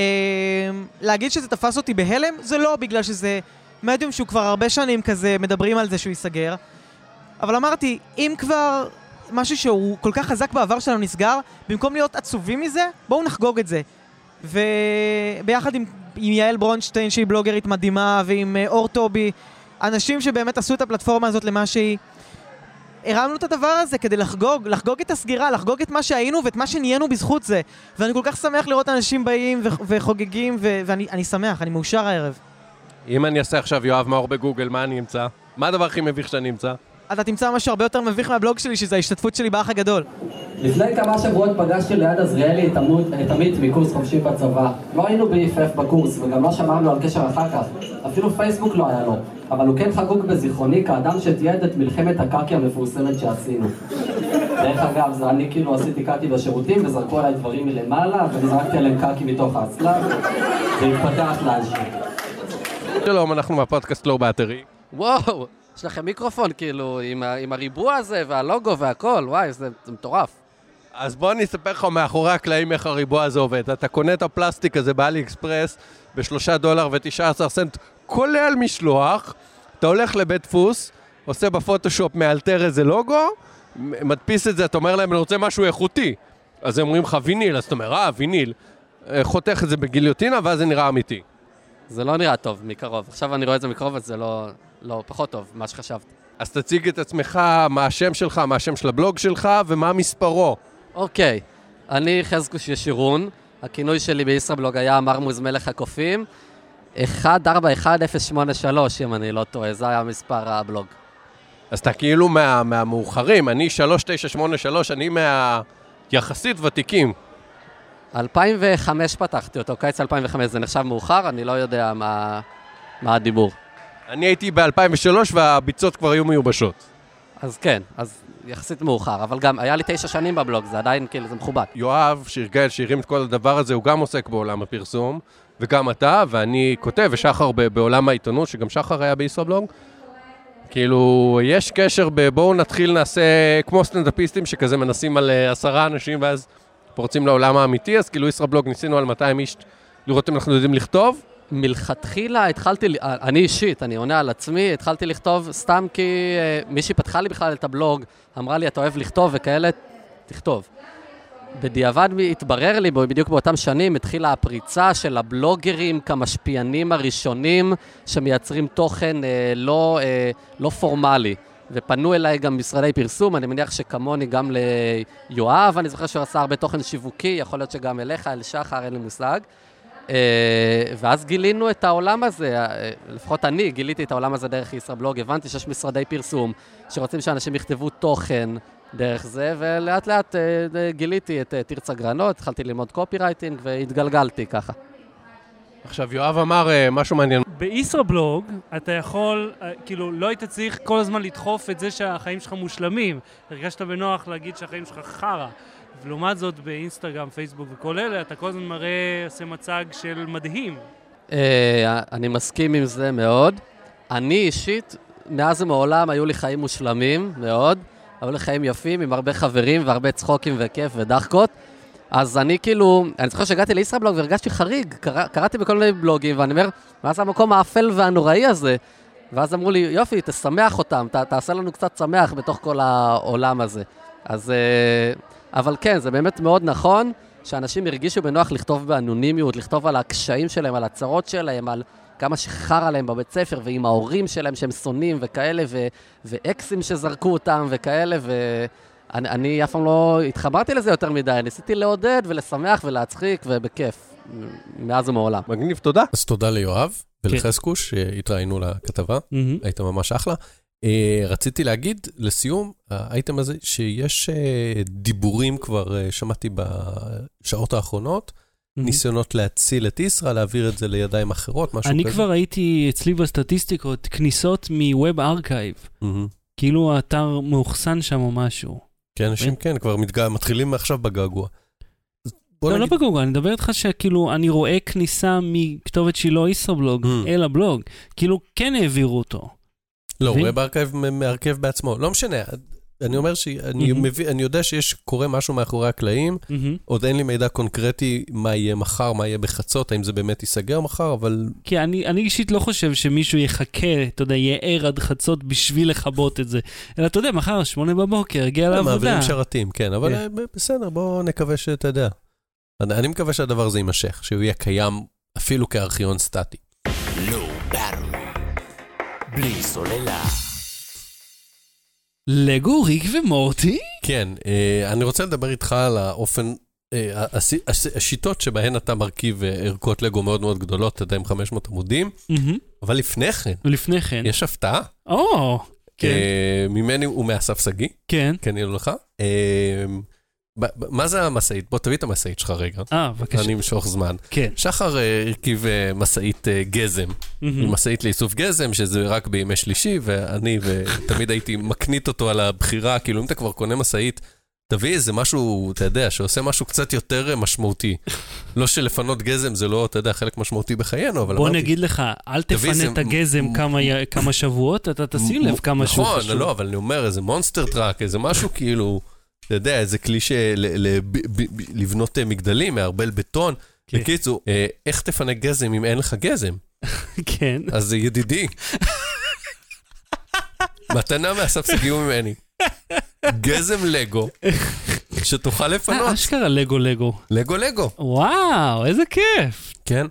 להגיד שזה תפס אותי בהלם? זה לא, בגלל שזה מדיום שהוא כבר הרבה שנים כזה מדברים על זה שהוא ייסגר. אבל אמרתי, אם כבר משהו שהוא כל כך חזק בעבר שלנו נסגר, במקום להיות עצובים מזה, בואו נחגוג את זה. וביחד עם, עם יעל ברונשטיין שהיא בלוגרית מדהימה, ועם אה, אור טובי, אנשים שבאמת עשו את הפלטפורמה הזאת למה שהיא. הרמנו את הדבר הזה כדי לחגוג, לחגוג את הסגירה, לחגוג את מה שהיינו ואת מה שנהיינו בזכות זה. ואני כל כך שמח לראות אנשים באים ו- וחוגגים, ו- ואני אני שמח, אני מאושר הערב. אם אני אעשה עכשיו יואב מאור בגוגל, מה אני אמצא? מה הדבר הכי מביך שאני אמצא? אתה תמצא משהו הרבה יותר מביך מהבלוג שלי, שזה ההשתתפות שלי באח הגדול. לפני כמה שבועות פגשתי ליד עזריאלי את עמית מקורס חופשי בצבא. לא היינו ב-EFF בקורס, וגם לא שמרנו על קשר אחר כך. אפילו פייסבוק לא היה לו. אבל הוא כן חקוק בזיכרוני כאדם שתיעד את מלחמת הקקי המפורסמת שעשינו. דרך אגב, זה אני כאילו עשיתי קקי בשירותים, וזרקו עליי דברים מלמעלה, וזרקתי עליהם קקי מתוך האסלה, והתפתח לאנשי. שלום, אנחנו מהפודקאסט Low Battery. וואו, יש לכם מיקרופון כאילו עם, ה- עם הריבוע הזה והלוגו והכל, וואי, זה, זה מטורף. אז בוא אני אספר לך מאחורי הקלעים איך הריבוע הזה עובד. אתה קונה את הפלסטיק הזה ב AliExpress בשלושה דולר ותשעה עשר סנט, כולל משלוח, אתה הולך לבית דפוס, עושה בפוטושופ, מאלתר איזה לוגו, מדפיס את זה, אתה אומר להם, אני רוצה משהו איכותי. אז הם אומרים לך ויניל, אז אתה אומר, אה, ויניל. אה, חותך את זה בגיליוטינה, ואז זה נראה אמיתי. זה לא נראה טוב מקרוב. עכשיו אני רואה את זה מקרוב, אז זה לא, לא פחות טוב ממה שחשבתי. אז תציג את עצמך, מה השם שלך, מה השם של הבלוג שלך, ומה מספרו. אוקיי, אני חזקוש ישירון, הכינוי שלי בישראבלוג היה מרמוז מלך הקופים, 141083, אם אני לא טועה, זה היה מספר הבלוג. אז אתה כאילו מה, מהמאוחרים, אני 3983, אני מהיחסית ותיקים. 2005 פתחתי אותו, קיץ 2005, זה נחשב מאוחר, אני לא יודע מה, מה הדיבור. אני הייתי ב-2003 והביצות כבר היו מיובשות. אז כן, אז יחסית מאוחר, אבל גם היה לי תשע שנים בבלוג, זה עדיין כאילו, זה מכובד. יואב, שארגל, שהרים את כל הדבר הזה, הוא גם עוסק בעולם הפרסום, וגם אתה, ואני כותב, ושחר בעולם העיתונות, שגם שחר היה בישראבלוג. כאילו, יש קשר ב... בואו נתחיל, נעשה כמו סטנדאפיסטים שכזה מנסים על אה, עשרה אנשים, ואז פורצים לעולם האמיתי, אז כאילו ישראבלוג ניסינו על 200 איש לראות אם אנחנו יודעים לכתוב. מלכתחילה התחלתי, ל- אני אישית, אני עונה על עצמי, התחלתי לכתוב סתם כי אה, מישהי פתחה לי בכלל את הבלוג, אמרה לי, אתה אוהב לכתוב וכאלה, תכתוב. בדיעבד התברר לי, בדיוק באותם שנים, התחילה הפריצה של הבלוגרים כמשפיענים הראשונים שמייצרים תוכן אה, לא, אה, לא פורמלי. ופנו אליי גם משרדי פרסום, אני מניח שכמוני גם ליואב, אני זוכר שהוא עשה הרבה תוכן שיווקי, יכול להיות שגם אליך, אל שחר, אין לי מושג. אה, ואז גילינו את העולם הזה, אה, לפחות אני גיליתי את העולם הזה דרך ישראבלוג, הבנתי שיש משרדי פרסום שרוצים שאנשים יכתבו תוכן דרך זה, ולאט לאט אה, גיליתי את אה, תרצה גרנות, התחלתי ללמוד קופי רייטינג והתגלגלתי ככה. עכשיו, יואב אמר אה, משהו מעניין. בישראבלוג אתה יכול, כאילו, לא היית צריך כל הזמן לדחוף את זה שהחיים שלך מושלמים. הרגשת בנוח להגיד שהחיים שלך חרא. ולעומת זאת באינסטגרם, פייסבוק וכל אלה, אתה כל הזמן מראה, עושה מצג של מדהים. אני מסכים עם זה מאוד. אני אישית, מאז ומעולם היו לי חיים מושלמים מאוד, היו לי חיים יפים עם הרבה חברים והרבה צחוקים וכיף ודחקות. אז אני כאילו, אני זוכר שהגעתי לישראבלוג והרגשתי חריג, קרא, קראתי בכל מיני בלוגים, ואני אומר, מה זה המקום האפל והנוראי הזה? ואז אמרו לי, יופי, תשמח אותם, ת, תעשה לנו קצת שמח בתוך כל העולם הזה. אז, אה, אבל כן, זה באמת מאוד נכון, שאנשים הרגישו בנוח לכתוב באנונימיות, לכתוב על הקשיים שלהם, על הצרות שלהם, על כמה שחרא להם בבית ספר, ועם ההורים שלהם שהם שונאים וכאלה, ו, ואקסים שזרקו אותם וכאלה, ואני אני אף פעם לא התחברתי לזה יותר מדי, ניסיתי לעודד ולשמח ולהצחיק, ובכיף, מאז ומעולם. מגניב, תודה. אז תודה ליואב כן. ולחזקוש שהתראינו לכתבה. היית ממש אחלה. אה, רציתי להגיד לסיום, האייטם הזה, שיש אה, דיבורים כבר, אה, שמעתי בשעות האחרונות. ניסיונות להציל את ישרא, להעביר את זה לידיים אחרות, משהו אני כזה. כבר הייתי אצלי בסטטיסטיקות, כניסות מ Web Archive. כאילו האתר מאוחסן שם או משהו. כי אנשים כן, כבר מתגע- מתחילים עכשיו בגעגוע. לא, לא בגוגל, אני מדבר איתך שכאילו אני רואה כניסה מכתובת שהיא לא ישראבלוג Mm. אל הבלוג. כאילו כן העבירו אותו. לא? Web Archive מ- מארכב בעצמו. לא משנה, אני אומר שאני מהמם. מבין, אני יודע שיש, קורה משהו מאחורי הקלעים, מהמם. עוד אין לי מידע קונקרטי מה יהיה מחר, מה יהיה בחצות, האם זה באמת ייסגר מחר, אבל כי אני, אני אישית לא חושב שמישהו יחכה, אתה יודע, יהיה ער עד חצות בשביל לכבות את זה. אלא אתה יודע, מחר, שמונה בבוקר, הגיע לעבודה. מעבירים שרתים, כן, אבל כן. אה, בסדר, בואו נקווה שאתה יודע. אני אני מקווה שהדבר הזה יימשך, שהוא יהיה קיים אפילו כארכיון סטטי. בלי סוללה. לגו, ריק ומורטי? כן, אה, אני רוצה לדבר איתך על האופן, אה, השיטות שבהן אתה מרכיב אה, ערכות לגו מאוד מאוד גדולות, אתה יודע, עם 500 עמודים. אבל לפני כן, ולפני כן. יש הפתעה. או, כן, ממני ומאסף שגיא, כן. כן יהיה לך. מה זה המשאית? בוא תביא את המשאית שלך רגע. אה, בבקשה. אני אמשוך זמן. כן. שחר אה, הרכיב אה, משאית אה, גזם. משאית לאיסוף גזם, שזה רק בימי שלישי, ואני ותמיד הייתי מקנית אותו על הבחירה, כאילו אם אתה כבר קונה משאית, תביא איזה משהו, אתה יודע, שעושה משהו קצת יותר משמעותי. לא שלפנות גזם זה לא, אתה יודע, חלק משמעותי בחיינו, אבל בוא אמרתי... נגיד לך, אל תפנה את הגזם מ- כמה כמה שבועות, אתה תשים לב כמה שהוא נכון, חשוב. לא, אבל אני אומר, איזה מונסטר טראק, איזה משהו כאילו, אתה יודע, איזה כלי לבנות אה, מגדלים, מערבל בטון. כן. בקיצור, אה, איך תפנה גזם אם אין לך גזם? כן. אז זה ידידי. מתנה מאסף שהגיעו ממני. גזם לגו, שתוכל אה, לפנות. אשכרה לגו לגו. לגו לגו, וואו, איזה כיף. כן.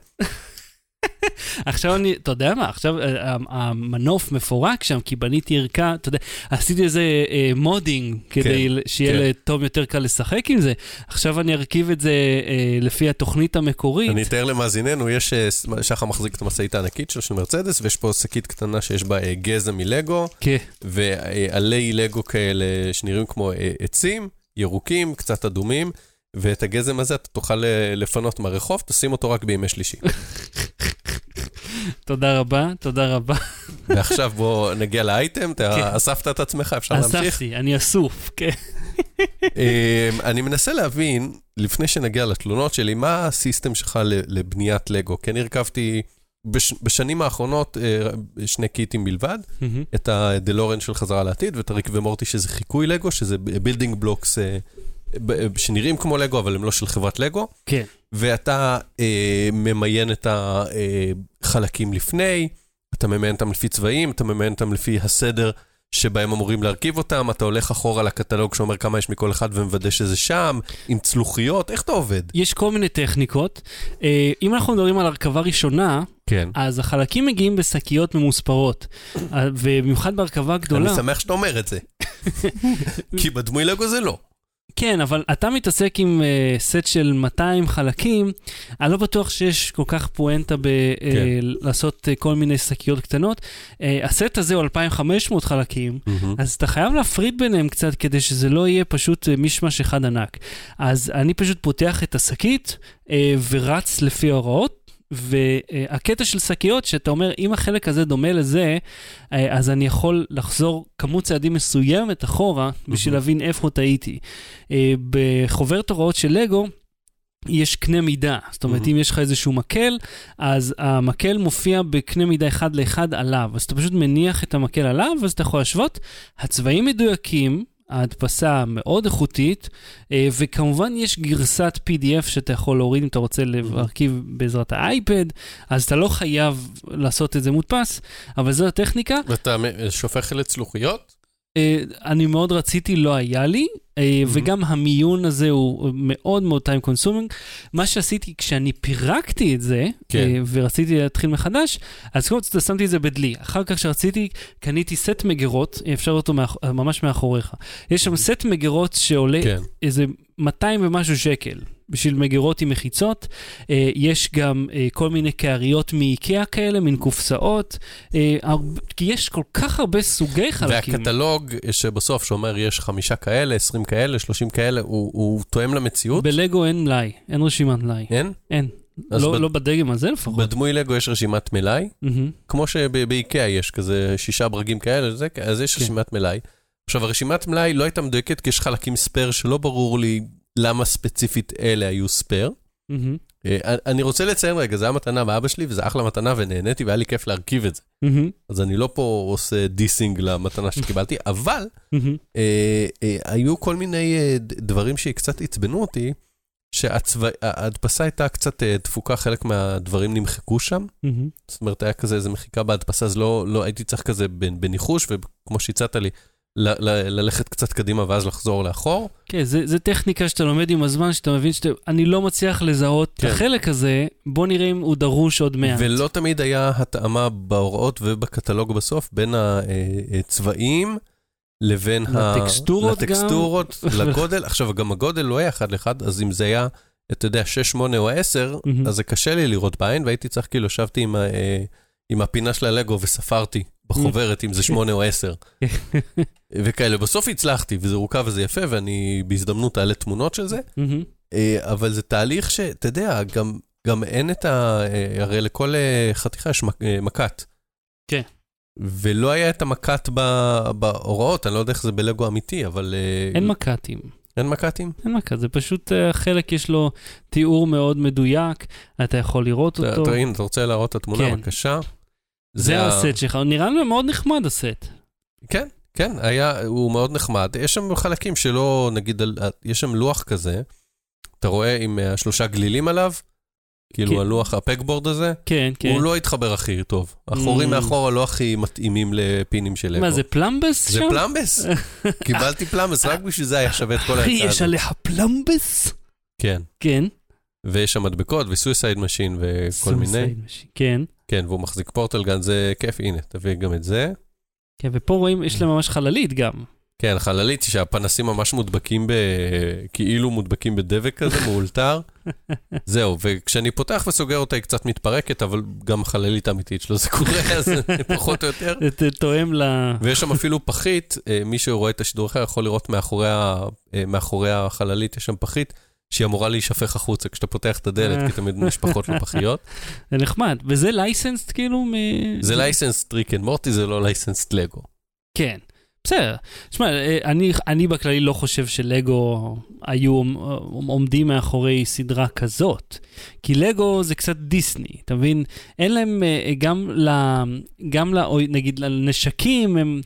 עכשיו אני, אתה יודע מה, עכשיו אה, המנוף מפורק שם, כי בניתי ערכה, אתה יודע, עשיתי איזה אה, modding כדי כן, שיהיה כן. לתום יותר קל לשחק עם זה. עכשיו אני ארכיב את זה אה, לפי התוכנית המקורית. אני אתאר למאזיננו, יש, אה, שחר מחזיק את המשאית הענקית שלו של מרצדס, ויש פה שקית קטנה שיש בה אה, גזם מלגו, כן, ועלי לגו כאלה שנראים כמו אה, עצים, ירוקים, קצת אדומים, ואת הגזם הזה אתה תוכל אה, לפנות מהרחוב, תשים אותו רק בימי שלישי. תודה רבה, תודה רבה. ועכשיו בוא נגיע לאייטם, אתה אספת את עצמך, אפשר להמשיך? אספתי, אני אסוף, כן. אמ, אני מנסה להבין, לפני שנגיע לתלונות שלי, מה ה system שלך לבניית לגו? כי אני הרכבתי בש, בשנים האחרונות אה, שני קיטים בלבד, מהמם. את הדלורן של חזרה לעתיד ואת הריק ומורטי שזה חיקוי לגו, שזה building blocks שנראים כמו לגו, אבל הם לא של חברת לגו. כן. ואתה אה, ממיין את החלקים לפני, אתה ממיין אותם לפי צבעים, אתה ממיין אותם לפי הסדר שבהם אמורים להרכיב אותם, אתה הולך אחורה לקטלוג שאומר כמה יש מכל אחד ומוודא שזה שם, עם צלוחיות, איך אתה עובד? יש כל מיני טכניקות. אה, אם אנחנו מדברים על הרכבה ראשונה, כן. אז החלקים מגיעים בשקיות ממוספרות. אה, ובמיוחד בהרכבה גדולה. אני שמח שאתה אומר את זה. כי בדמוי לגו זה לא. כן, אבל אתה מתעסק עם uh, סט של 200 חלקים, אני לא בטוח שיש כל כך פואנטה בלעשות כן. uh, כל מיני שקיות קטנות. Uh, הסט הזה הוא 2,500 חלקים, אז אתה חייב להפריד ביניהם קצת כדי שזה לא יהיה פשוט uh, מישמש אחד ענק. אז אני פשוט פותח את השקית uh, ורץ לפי ההוראות. והקטע של שקיות, שאתה אומר, אם החלק הזה דומה לזה, אה, אז אני יכול לחזור כמות צעדים מסוימת אחורה בשביל להבין איפה טעיתי. אה, בחוברת הוראות של לגו, יש קנה מידה, זאת אומרת, אם יש לך איזשהו מקל, אז המקל מופיע בקנה מידה אחד לאחד עליו. אז אתה פשוט מניח את המקל עליו, אז אתה יכול להשוות. הצבעים מדויקים, ההדפסה מאוד איכותית, אה, וכמובן יש גרסת PDF שאתה יכול להוריד אם אתה רוצה להרכיב בעזרת האייפד, אז אתה לא חייב לעשות את זה מודפס, אבל זו הטכניקה. ואתה שופך לצלוחיות? אה, אני מאוד רציתי, לא היה לי, וגם המיון הזה הוא מאוד מאוד time consuming. מה שעשיתי כשאני פירקתי את זה, כן. אה, ורציתי להתחיל מחדש, אז קודם כל שמתי את זה בדלי. אחר כך שרציתי, קניתי סט מגירות, אפשר אותו מאח... ממש מאחוריך. יש שם סט מגירות שעולה כן. איזה 200 ומשהו שקל. בשביל מגירות עם מחיצות, אה, יש גם אה, כל מיני קעריות מאיקאה כאלה, מין קופסאות, אה, כי יש כל כך הרבה סוגי חלקים. והקטלוג שבסוף שאומר יש חמישה כאלה, עשרים כאלה, שלושים כאלה, הוא, הוא תואם למציאות? בלגו אין מלאי, אין רשימת מלאי. אין? אין. לא, בד- לא בדגם הזה לפחות. בדמוי לגו יש רשימת מלאי, מהמם. כמו שבאיקאה יש כזה שישה ברגים כאלה, זה, אז יש כן. רשימת מלאי. עכשיו, הרשימת מלאי לא הייתה מדויקת, כי יש חלקים spare שלא ברור לי למה ספציפית אלה היו spare. אה, אני רוצה לציין רגע, זו הייתה מתנה מאבא שלי, וזו אחלה מתנה, ונהניתי, והיה לי כיף להרכיב את זה. מהמם. אז אני לא פה עושה דיסינג למתנה שקיבלתי, אבל מהמם. אה, אה, היו כל מיני אה, דברים שקצת עצבנו אותי, שההדפסה הייתה קצת אה, דפוקה, חלק מהדברים נמחקו שם. זאת אומרת, היה כזה איזה מחיקה בהדפסה, אז לא, לא הייתי צריך כזה בנ- בניחוש, וכמו שהצעת לי, ל- ל- ללכת קצת קדימה ואז לחזור לאחור. כן, זה, זה טכניקה שאתה לומד עם הזמן, שאתה מבין שאני לא מצליח לזהות כן. את החלק הזה, בוא נראה אם הוא דרוש עוד מעט. ולא תמיד היה התאמה בהוראות ובקטלוג בסוף בין הצבעים לבין ה- לטקסטורות גם. לטקסטורות, לגודל. עכשיו, גם הגודל לא היה אחד לאחד, אז אם זה היה, אתה יודע, 6, 8 או 10, מהמם. אז זה קשה לי לראות בעין, והייתי צריך, כאילו, ישבתי עם, ה- אה, עם הפינה של הלגו וספרתי בחוברת אם זה 8 או 10. וכאלה, בסוף הצלחתי, וזה רוכב וזה יפה, ואני בהזדמנות אעלה תמונות של זה. אה, אבל זה תהליך שאתה יודע, גם, גם אין את ה... אה, הרי לכל אה, חתיכה יש מקט. כן. ולא היה את ב- בהוראות, אני לא יודע איך זה בלגו אמיתי, אבל... אין מק"טים. אין מקטים? אין מק"ט, זה פשוט חלק יש לו תיאור מאוד מדויק, אתה יכול לראות אותו. אתה- הנה, אתה רוצה להראות את התמונה, כן. בבקשה? זה הסט שלך, נראה לי מאוד נחמד הסט. כן, כן, היה, הוא מאוד נחמד. יש שם חלקים שלא, נגיד, יש שם לוח כזה, אתה רואה עם אה, שלושה גלילים עליו, כאילו כן. הלוח, הפקבורד הזה, כן, כן. הוא לא התחבר הכי טוב. החורים Mm. מאחורה לא הכי מתאימים לפינים של לגו. מה, זה פלמבס זה שם? פלמבס. קיבלתי פלמבס, רק בשביל זה היה שווה את כל אחי, ההצעה יש הזאת. עליך פלמבס? כן. כן. ויש שם מדבקות ו Suicide Machine וכל מיני. Suicide Machine, כן. כן, והוא מחזיק portal gun, זה כיף, הנה, תביא גם את זה. כן, ופה רואים, יש להם ממש חללית גם. כן, חללית שהפנסים ממש מודבקים ב... כאילו מודבקים בדבק כזה, מאולתר. זהו, וכשאני פותח וסוגר אותה היא קצת מתפרקת, אבל גם החללית האמיתית שלו זה קורה, אז פחות או יותר. זה תואם ל... ויש שם אפילו פחית, אה, מי שרואה את השידור אחר יכול לראות מאחורי, ה... אה, מאחורי החללית, יש שם פחית שהיא אמורה להישפך החוצה כשאתה פותח את הדלת, כי תמיד נשפכות לו פחיות. זה נחמד. וזה licensed כאילו מ... זה licensed Rick and Morty, זה לא licensed לגו. כן. בסדר. תשמע, אה, אני, אני בכללי לא חושב שלגו היו עומ- עומדים מאחורי סדרה כזאת. כי לגו זה קצת דיסני, אתה מבין? אין להם אה, גם ל... גם ל... נגיד לנשקים, הם,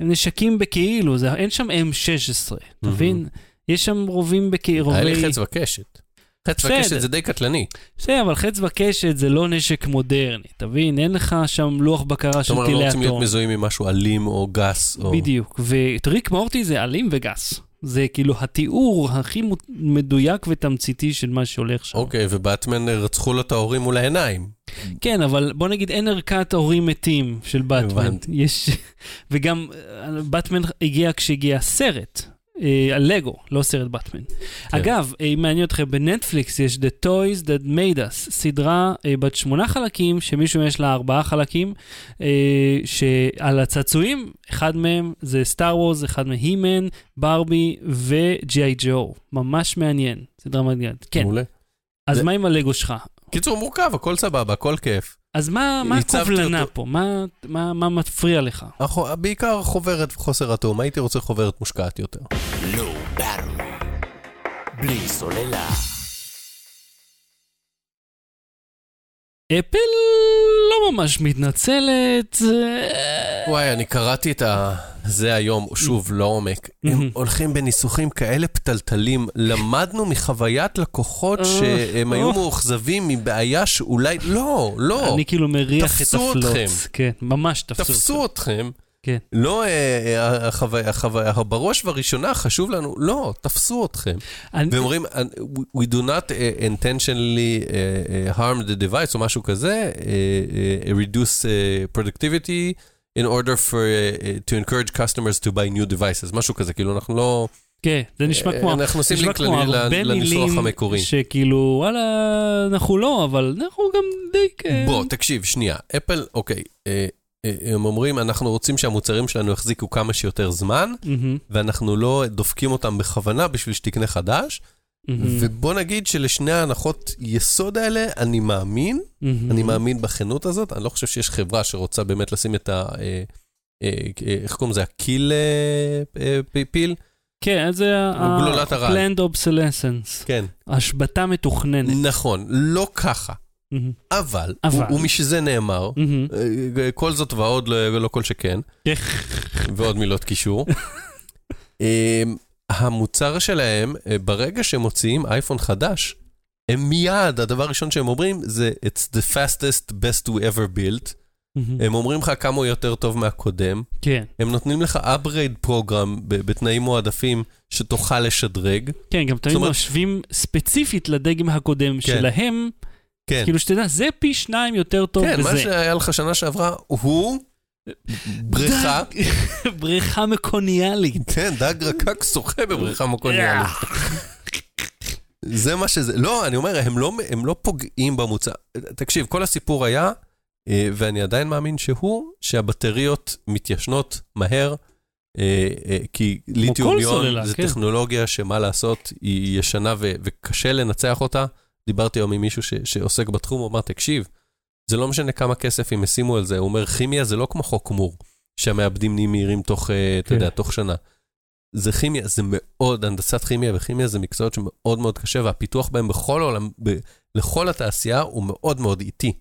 הם נשקים בכאילו, זה, אין שם M16, אתה. מבין? יש שם רובים בכאילו, היה לי. חץ וקשת. חץ בסדר. וקשת זה די קטלני. בסדר, אבל חץ וקשת זה לא נשק מודרני, תבין? אין לך שם לוח בקרה זאת של אומרת, לא טילי רוצים להיות אטום. מזוהים עם משהו אלים או גס. או- בדיוק, וטריק מורטי זה אלים וגס. זה כאילו התיאור הכי מדויק ותמציתי של מה שהולך שם. אוקיי, ובטמן רצחו לו את ההורים מול העיניים. כן, אבל בוא נגיד אין ערכת הורים מתים של באטמן. הבנתי. יש... וגם אה, באטמן הגיע כשהגיע סרט. אה, על לגו, לא סרט באטמן. כן. אגב, אה, אם מעניין אתכם, בנטפליקס יש The Toys That Made Us, סדרה אה, בת שמונה חלקים, שמישהו יש לה ארבעה חלקים, אה, שעל הצעצועים, אחד מהם זה סטאר וורס, אחד מהימן, ברבי וג'יי ג'ו. ממש מעניין, סדרה מעניינת. כן, מעולה. אז זה- מה עם הלגו שלך? קיצור, מורכב, הכל סבבה, הכל כיף. אז מה, הקובלנה אותו. פה? מה, מה, מה מפריע לך? החו- בעיקר חוברת וחוסר התאום, הייתי רוצה חוברת מושקעת יותר. לא. בלי סוללה. אפל לא ממש מתנצלת. וואי, אני קראתי את ה... זה היום, שוב, לעומק. הם מהמם. הולכים בניסוחים כאלה פתלתלים. למדנו מחוויית לקוחות אה, שהם היו אה. מאוכזבים מבעיה שאולי... לא, לא. אני כאילו מריח את תפסו הפלוט. אתכם. כן, ממש תפסו. תפסו אתכם. כן. לא, אה, אה, החוויה, החוויה, בראש ובראשונה חשוב לנו, לא, תפסו אתכם. והם אומרים, we do not uh, intentionally harm the device או משהו כזה, reduce productivity in order for, to encourage customers to buy new devices, משהו כזה, כאילו אנחנו לא... כן, זה נשמע אה, כמו... אנחנו עושים לינק לניסוח המקורי. שכאילו, וואלה, אנחנו לא, אבל אנחנו גם די כן. בוא, תקשיב, שנייה, אפל, אוקיי, אה, אה, הם אומרים, אנחנו רוצים שהמוצרים שלנו יחזיקו כמה שיותר זמן, מהמם, ואנחנו לא דופקים אותם בכוונה בשביל שתקנה חדש, מהמם, ובוא נגיד שלשני ההנחות יסוד האלה, אני מאמין, מהמם. אני מאמין בכנות הזאת, אני לא חושב שיש חברה שרוצה באמת לשים את ה... אה, אה, איך קוראים לזה? הקיל אה, פיל? כן, זה. ה-planned obsolescence. כן. השבתה מתוכננת. נכון, לא ככה. מהמם, אבל, ומשזה נאמר, מהמם. אה, כל זאת ועוד, לא לא כל שכן, כן. ועוד מילות קישור. אה, המוצר שלהם, אה, ברגע שהם מוציאים אייפון חדש, הם מיד, הדבר הראשון שהם אומרים זה It's the fastest best we ever built. מהמם. הם אומרים לך כמה הוא יותר טוב מהקודם. כן, הם נותנים לך upgrade program בתנאים מועדפים שתוכל לשדרג. כן, גם תמיד משווים ספציפית לדגם הקודם שלהם, כן, כאילו שתדע, זה פי שניים יותר טוב כן, מה בזה. שהיה לך שנה שעברה הוא בריכה, בריכה מקוניאלית. כן, דג רקק שוחה בבריכה מקוניאלית. זה מה שזה, לא, אני אומר, הם לא, הם לא פוגעים במוצר. תקשיב, כל הסיפור היה, אה, ואני עדיין מאמין שהוא, שהבטריות מתיישנות מהר, אה, אה, כי ליטיום יון סוללה, זה כן. טכנולוגיה שמה לעשות, היא ישנה ו- וקשה לנצח אותה. דיברתי היום עם מישהו ש- שעוסק בתחום, הוא אמר, תקשיב, זה לא משנה כמה כסף הם ישימו על זה, הוא אומר, כימיה זה לא כמו חוק מור, שהמעבדים נהיים מהירים תוך, אה, אתה כן. יודע, תוך שנה. זה כימיה, זה מאוד, הנדסת כימיה וכימיה זה מקצועות שמאוד מאוד קשה, והפיתוח בהם בכל העולם, ב, לכל התעשייה, הוא מאוד מאוד איטי.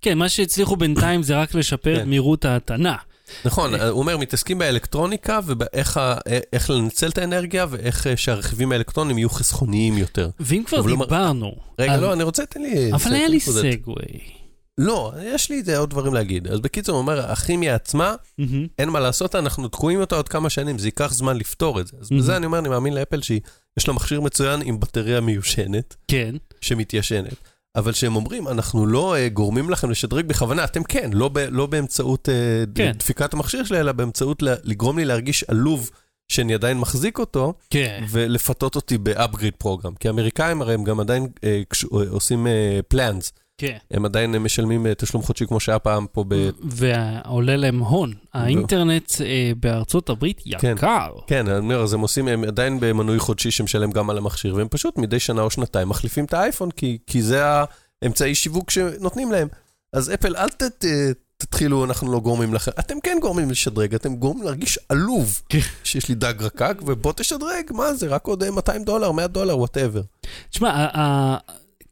כן, מה שהצליחו בינתיים זה רק לשפר את כן. מהירות ההטענה. נכון, הוא אומר, מתעסקים באלקטרוניקה ובאיך ה- איך לנצל את האנרגיה ואיך אה, שהרכיבים האלקטרוניים יהיו חסכוניים יותר. ואם כבר דיברנו, רגע, לא, אני רוצה, תן לי... אבל היה לי. סגווי. לא, יש לי עוד דברים להגיד. אז בקיצור, הוא אומר, הכימיה עצמה. אין מה לעשות, אנחנו תקועים אותה עוד כמה שנים, זה ייקח זמן לפתור את זה. אז. בזה אני אומר, אני מאמין לאפל שיש לה מכשיר מצוין עם בטריה מיושנת, כן, שמתיישנת. אבל שהם אומרים, אנחנו לא uh, גורמים לכם לשדרג בכוונה, אתם כן, לא, ב, לא באמצעות uh, כן. דפיקת המכשיר שלי, אלא באמצעות ל- לגרום לי להרגיש עלוב שאני עדיין מחזיק אותו, כן. ולפתות אותי ב-upgrade program. כי האמריקאים הרי הם גם עדיין uh, uh, עושים uh, plans, כן. הם עדיין משלמים uh, תשלום חודשי כמו שהיה פעם פה ב... ועולה להם הון. האינטרנט אה, בארצות הברית כן. יקר. כן, אני אומר, אז הם עושים, הם עדיין במנוי חודשי שמשלם גם על המכשיר, והם פשוט מדי שנה או שנתיים מחליפים את האייפון, כי, כי זה האמצעי שיווק שנותנים להם. אז אפל, אל ת, תתחילו, אנחנו לא גורמים לכם, אתם כן גורמים לשדרג, אתם גורמים להרגיש עלוב כן. שיש לי דג רקק, ובוא תשדרג, מה זה, רק עוד אה, 200 דולר, 100 דולר, whatever. תשמע,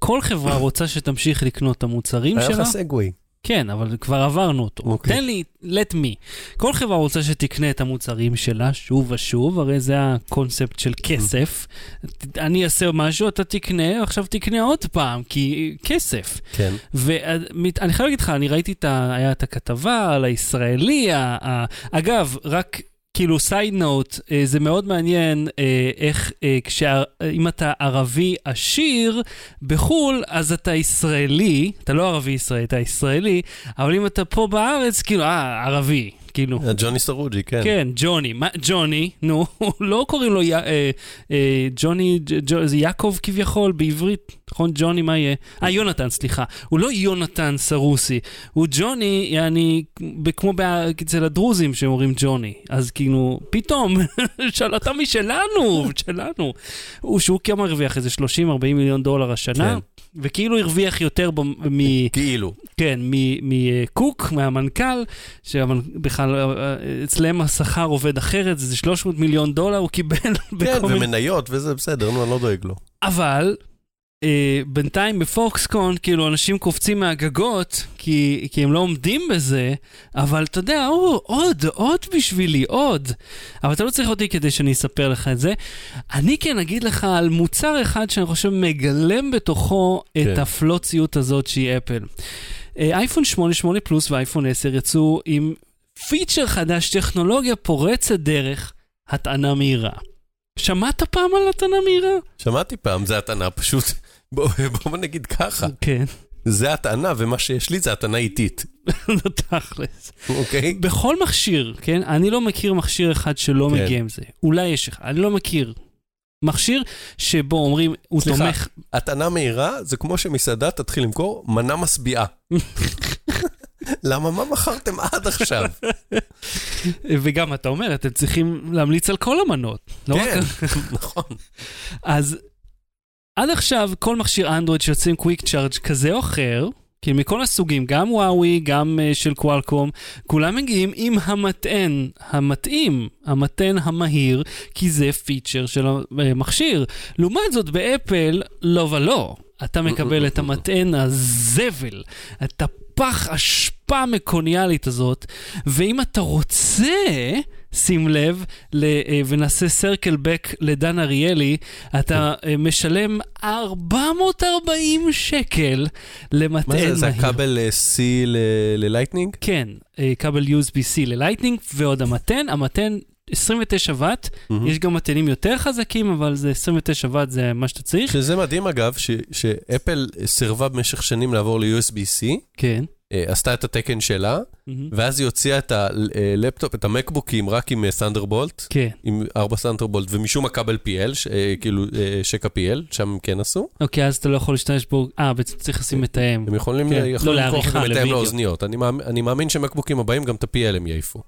כל חברה רוצה שתמשיך לקנות את המוצרים היה שלה. לך segue. כן, אבל כבר עברנו אותו. אוקיי. תן לי, let me. כל חברה רוצה שתקנה את המוצרים שלה שוב ושוב, הרי זה הקונספט של כסף. אני אעשה משהו, אתה תקנה, עכשיו תקנה עוד פעם, כי כסף. כן. ואני חייב להגיד לך, אני ראיתי את ה... היה את הכתבה על הישראלי, ה- ה- אגב, רק כאילו סייד נוט, זה מאוד מעניין אה, איך, אה, כשה- אם אתה ערבי עשיר בחו"ל, אז אתה ישראלי, אתה לא ערבי ישראלי, אתה ישראלי, אבל אם אתה פה בארץ, כאילו, אה, ערבי. כאילו, ג'וני סרוג'י, כן. כן, ג'וני, מה, ג'וני, נו, לא קוראים לו י, אה, אה, ג'וני, ג', ג', זה יעקב כביכול בעברית, נכון? ג'וני, מה יהיה? אה, יונתן, סליחה. הוא לא יונתן סרוסי, הוא ג'וני, יעני, כמו אצל הדרוזים שאומרים ג'וני. אז כאילו, פתאום, אתה משלנו, שלנו. הוא שהוא כמה הרוויח, איזה 30-40 מיליון דולר השנה, כן. וכאילו הרוויח יותר מ... כאילו. כן, מקוק, מהמנכ"ל, שבכלל אה, אצלם השכר עובד אחרת, זה 300 מיליון דולר, הוא קיבל כן. ומניות, וזה בסדר, נו, אני לא דואג לו. אבל אה, בינתיים בפוקסקון, כאילו, אנשים קופצים מהגגות, כי, כי הם לא עומדים בזה, אבל אתה יודע, או, עוד, עוד בשבילי, עוד. אבל אתה לא צריך אותי כדי שאני אספר לך את זה. אני כן אגיד לך על מוצר אחד שאני חושב מגלם בתוכו כן. את הפלוציות הזאת שהיא אפל. אה, אייפון 8, 8 פלוס ואייפון 10 יצאו עם פיצ'ר חדש, טכנולוגיה פורצת דרך, הטענה מהירה. שמעת פעם על הטענה מהירה? שמעתי פעם, זה הטענה פשוט, בוא בוא נגיד ככה, כן, זה הטענה, ומה שיש לי זה הטענה איטית, זה תכלס. אוקיי? בכל מכשיר, כן? אני לא מכיר מכשיר אחד שלא כן. מגיע עם זה. אולי יש אחד, אני לא מכיר. מכשיר שבו אומרים, הוא סליחה. תומך... הטענה מהירה זה כמו שמסעדה תתחיל למכור מנה משביעה. למה, מה מכרתם עד עכשיו? וגם אתה אומר, אתם צריכים להמליץ על כל המנות. לא רק... כן, נכון. אז עד עכשיו כל מכשיר אנדרואיד שיוצא עם קוויק צ'ארג' כזה או אחר, כי מכל הסוגים, גם וואוי, גם uh, של קוואלקום, כולם מגיעים עם המטען המתאים, המטען המהיר, כי זה פיצ'ר של המכשיר. לעומת זאת, באפל, לא ולא. אתה מקבל את המטען הזבל, את הפח אשפה מקוניאלית הזאת, ואם אתה רוצה, שים לב, ל, אה, ונעשה circle back לדן אריאלי, אתה אה, משלם 440 שקל למטען מה מהיר. זה, זה הכבל אה, C ל Lightning? כן, כבל USB-C ל Lightning, ועוד המטען, המטען 29 ואט, מהמם. יש גם מטענים יותר חזקים, אבל זה 29 ואט, זה מה שאתה צריך. שזה מדהים אגב, ש- שאפל סירבה במשך שנים לעבור ל-USB-C, כן. אה, עשתה את התקן שלה, מהמם. ואז היא הוציאה את הלפטופ, את המקבוקים, רק עם Thunderbolt, כן. עם 4 Thunderbolt, ומשום מה כבל PL, ש- אה, כאילו אה, שקע PL, שם הם כן עשו. אוקיי, אז אתה לא יכול להשתמש בו, אה, בעצם צריך לשים מתאם. הם יכולים כן. יכולים לא למכור לך לעריכה, מתאם. לאוזניות. אני מאמין- אני מאמין שמקבוקים הבאים, גם את ה-PL הם יעיפו.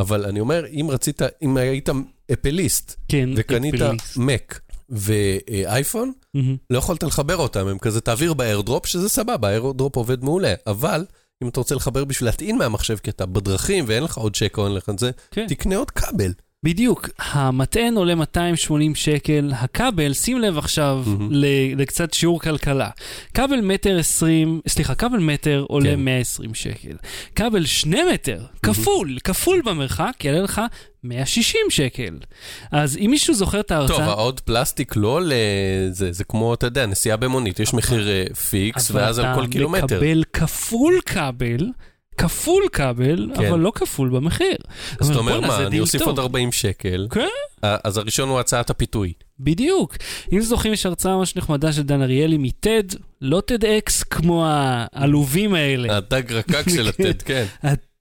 אבל אני אומר, אם רצית, אם היית אפליסט, כן, וקנית אפליסט. מק ואייפון, מהמם. לא יכולת לחבר אותם, הם כזה תעביר באיירדרופ, שזה סבבה, האיירדרופ עובד מעולה, אבל אם אתה רוצה לחבר בשביל להטעין מהמחשב, כי אתה בדרכים ואין לך עוד שקע או אין לך את זה, כן. תקנה עוד כבל. בדיוק, המטען עולה 280 שקל, הכבל, שים לב עכשיו. ל- לקצת שיעור כלכלה. כבל מטר 20, סליחה, כבל מטר עולה כן. 120 שקל. כבל שני מטר, כפול, כפול במרחק, יעלה לך 160 שקל. אז אם מישהו זוכר את ההרצאה... טוב, העוד פלסטיק לא עולה, זה, זה כמו, אתה יודע, נסיעה במונית, יש מחיר אה, פיקס, ואז על כל קילומטר. אבל אתה מקבל כפול כבל, כפול כבל, כן. אבל לא כפול במחיר. אז אתה אומר, מה, אני אוסיף. עוד 40 שקל, כן. אה, אז הראשון הוא הצעת הפיתוי. בדיוק. אם זוכרים, יש הרצאה ממש נחמדה של דן אריאלי מ TED, לא טד אקס כמו העלובים האלה. הדג רקק של הטד, כן.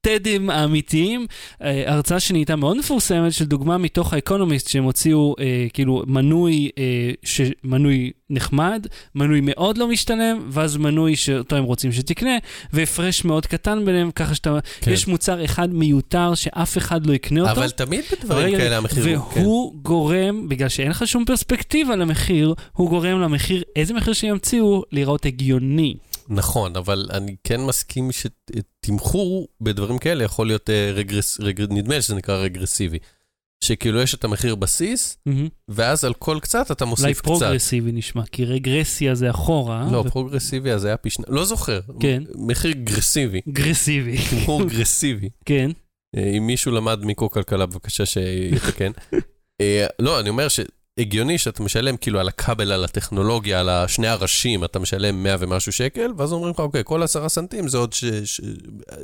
הטדים האמיתיים, אה, הרצאה שנהייתה מאוד מפורסמת של דוגמה מתוך האקונומיסט שהם הוציאו אה, כאילו מנוי, אה, ש... מנוי נחמד, מנוי מאוד לא משתלם, ואז מנוי שאותו הם רוצים שתקנה, והפרש מאוד קטן ביניהם, ככה שאתה, כן. יש מוצר אחד מיותר שאף אחד לא יקנה אותו. אבל תמיד בדברים כאלה המחיר הוא, כן. והוא גורם, בגלל שאין לך שום פרספקטיבה למחיר, הוא גורם למחיר, איזה מחיר שימציאו, להיראות הגיוני. נכון, אבל אני כן מסכים שתמחור בדברים כאלה יכול להיות אה, רגרס, רגר, נדמה לי שזה נקרא רגרסיבי. שכאילו יש את המחיר בסיס, מהמם. ואז על כל קצת אתה אולי מוסיף קצת. פרוגרסיבי נשמע, כי רגרסיה זה אחורה. לא, ו- פרוגרסיבי אז היה פי שניים, לא זוכר. כן. מחיר גרסיבי, אגרסיבי. תמחור גרסיבי. כן. אה, אם מישהו למד מיקרו-כלכלה, בבקשה שיתקן. אה, לא, אני אומר שהגיוני שאתה משלם כאילו על הכבל, על הטכנולוגיה, על השני הראשים, אתה משלם 100 ומשהו שקל, ואז אומרים לך, אוקיי, כל עשרה סנטים זה עוד ש- ש-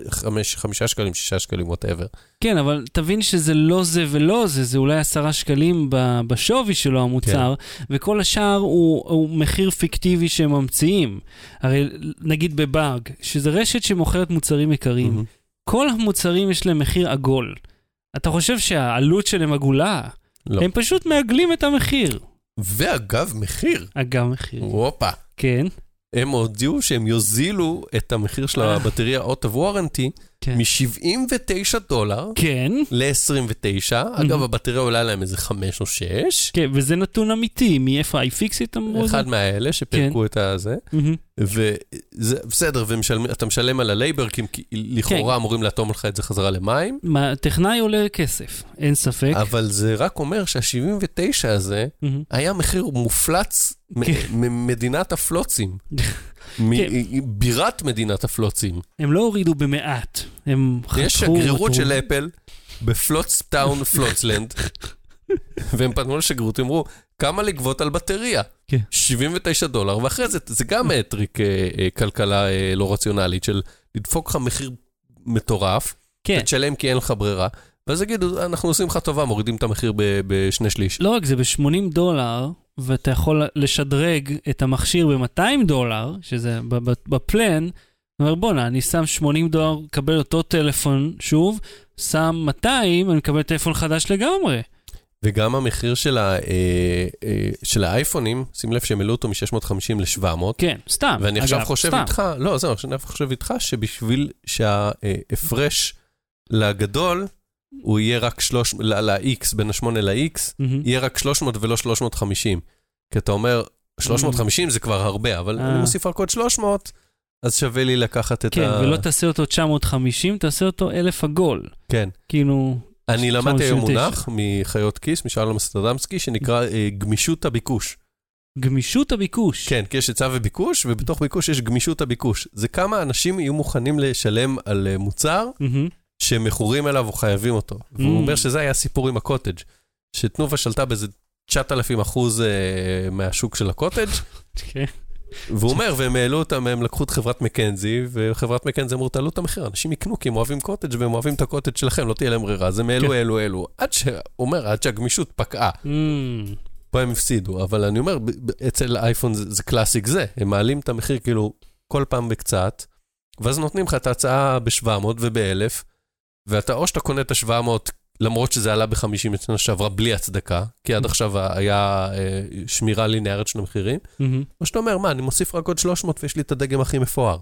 חמש- חמישה שקלים, שישה שקלים, ווטאבר. כן, אבל תבין שזה לא זה ולא זה, זה אולי עשרה שקלים ב- בשווי שלו המוצר, וכל השאר הוא, הוא מחיר פיקטיבי שהם ממציאים. הרי נגיד בבאג, שזה רשת שמוכרת מוצרים יקרים, כל המוצרים יש להם מחיר עגול. אתה חושב שהעלות שלהם עגולה? לא. הם פשוט מעגלים את המחיר. ואגב, מחיר. אגב מחיר. הופה. כן. הם הודיעו שהם יוזילו את המחיר של הבטריה out of warranty כן. מ-79 דולר כן. ל-29. אגב, הבטריה עולה להם איזה 5 או 6. כן, וזה נתון אמיתי, מאיפה iFixit אמרו את זה? אחד מהאלה שפירקו את הזה. מהמם. וזה בסדר, ואתה משלם על הלייבר, כי הם לכאורה אמורים לאטום לך את זה חזרה למים, מה, טכנאי עולה כסף, אין ספק. אבל זה רק אומר שה-79 הזה מהמם. היה מחיר מופלץ כן. ממדינת הפלוצים. מ- בירת מדינת הפלוצים. הם לא הורידו במעט, הם חתכו... יש שגרירות. של אפל בפלוצטאון, פלוצלנד, והם פנו לשגרירות, אמרו, כמה לגבות על בטריה? כן. 79 דולר, ואחרי זה, זה גם טריק אה, אה, כלכלה אה, לא רציונלית, של לדפוק לך מחיר מטורף, כן. ותשלם כי אין לך ברירה, ואז יגידו, אנחנו עושים לך טובה, מורידים את המחיר בשני שליש. לא רק זה, ב-80 דולר, ואתה יכול לשדרג את המכשיר ב-200 דולר, שזה בפלן, אתה אומר, בואנה, אני שם 80 דולר, מקבל אותו טלפון שוב, שם 200, אני מקבל טלפון חדש לגמרי. וגם המחיר של, ה, אה, אה, של האייפונים, שים לב שהם העלו אותו מ-650 ל-700. כן, סתם. ואני עכשיו אגב, חושב סתם. איתך, לא, זהו, אני חושב איתך שבשביל שההפרש לגדול, הוא יהיה רק 300, ל-X, בין ה-8 ל-X. יהיה רק 300 ולא 350. כי אתה אומר, 350 זה כבר הרבה, אבל אה. אני מוסיף רק עוד 300, אז שווה לי לקחת את כן, ה... ולא תעשה אותו 950, תעשה אותו 1,000 עגול. כן. כאילו... אני למדתי היום 999. מונח מחיות כיס, משלום אמסטרדמסקי, שנקרא אה, גמישות הביקוש. גמישות הביקוש. כן, כי יש היצע וביקוש, ובתוך ביקוש יש גמישות הביקוש. זה כמה אנשים יהיו מוכנים לשלם על אה, מוצר מהמם. שהם מכורים אליו או חייבים אותו. והוא Mm. אומר שזה היה הסיפור עם הקוטג', שתנובה שלטה באיזה 9,000 אחוז אה, מהשוק של הקוטג', כן. והוא אומר, והם העלו אותם, הם לקחו את חברת מקנזי, וחברת מקנזי אמרו, תעלו את המחיר, אנשים יקנו כי הם אוהבים קוטג' והם אוהבים את הקוטג' שלכם, לא תהיה להם ברירה, אז הם העלו, כן. העלו, העלו. עד ש... הוא אומר, עד שהגמישות פקעה. Mm. פה הם הפסידו, אבל אני אומר, אצל אייפון זה, זה קלאסיק זה, הם מעלים את המחיר כאילו כל פעם בקצת, ואז נותנים לך את ההצעה ב-700 וב-1000, ואתה או שאתה קונה את ה-700 למרות שזה עלה ב-50 שנה שעברה בלי הצדקה, כי עד עכשיו היה אה, שמירה ליניארית של המחירים, מהמם. או שאתה אומר, מה, אני מוסיף רק עוד 300 ויש לי את הדגם הכי מפואר.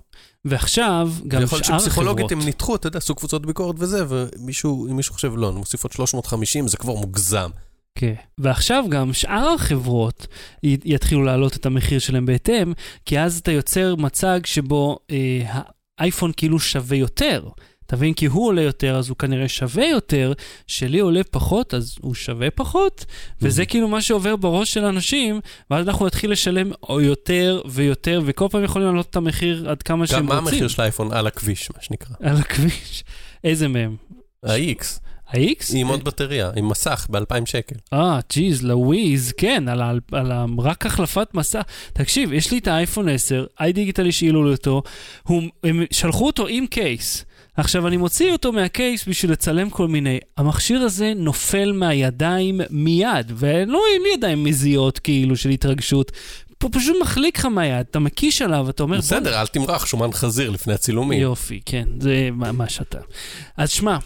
ועכשיו, גם ויכול להיות שאר שפסיכולוגית החברות. הם ניתחו, אתה יודע, עשו קבוצות ביקורת וזה, ומישהו, אם מישהו חושב, לא, אני מוסיף עוד 350, זה כבר מוגזם. כן. ועכשיו גם שאר החברות יתחילו להעלות את המחיר שלהם בהתאם, כי אז אתה יוצר מצג שבו אה, האייפון כאילו שווה יותר. אתה מבין? כי הוא עולה יותר, אז הוא כנראה שווה יותר, שלי עולה פחות, אז הוא שווה פחות, וזה כאילו מה שעובר בראש של אנשים, ואז אנחנו נתחיל לשלם יותר ויותר, וכל פעם יכולים להעלות את המחיר עד כמה גם שהם מה רוצים. המחיר של האייפון על הכביש, מה שנקרא? על הכביש. איזה מהם? ה-X, ה-X? עם עוד בטריה, עם מסך ב-2,000 שקל. אה, ג'יז, לוויז, כן, על, על ה, רק החלפת מסע. תקשיב, יש לי את האייפון 10, איי-דיגיטל השאילו לי אותו, הם שלחו אותו עם קייס. עכשיו, אני מוציא אותו מהקייס בשביל לצלם כל מיני. המכשיר הזה נופל מהידיים מיד, ולא, אין לי ידיים מזיעות כאילו של התרגשות. הוא פשוט מחליק לך מהיד, אתה מקיש עליו, אתה אומר... "בוא'נה, בסדר, אל תמרח שומן חזיר לפני הצילומים. יופי, כן, זה מה, שאתה. אז שמע,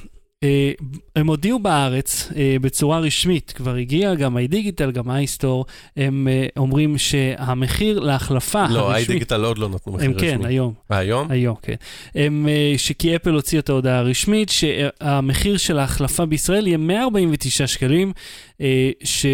הם הודיעו בארץ אה, בצורה רשמית, כבר הגיע גם איי-דיגיטל, גם איי-סטור, הם אה, אומרים שהמחיר להחלפה לא, הרשמית... איי-דיגיטל עוד לא נתנו מחיר הם רשמי. כן, היום. אה, היום? היום, כן. הם, אה, שכי אפל הוציא את ההודעה הרשמית, שהמחיר של ההחלפה בישראל יהיה 149 שקלים, אה, ש...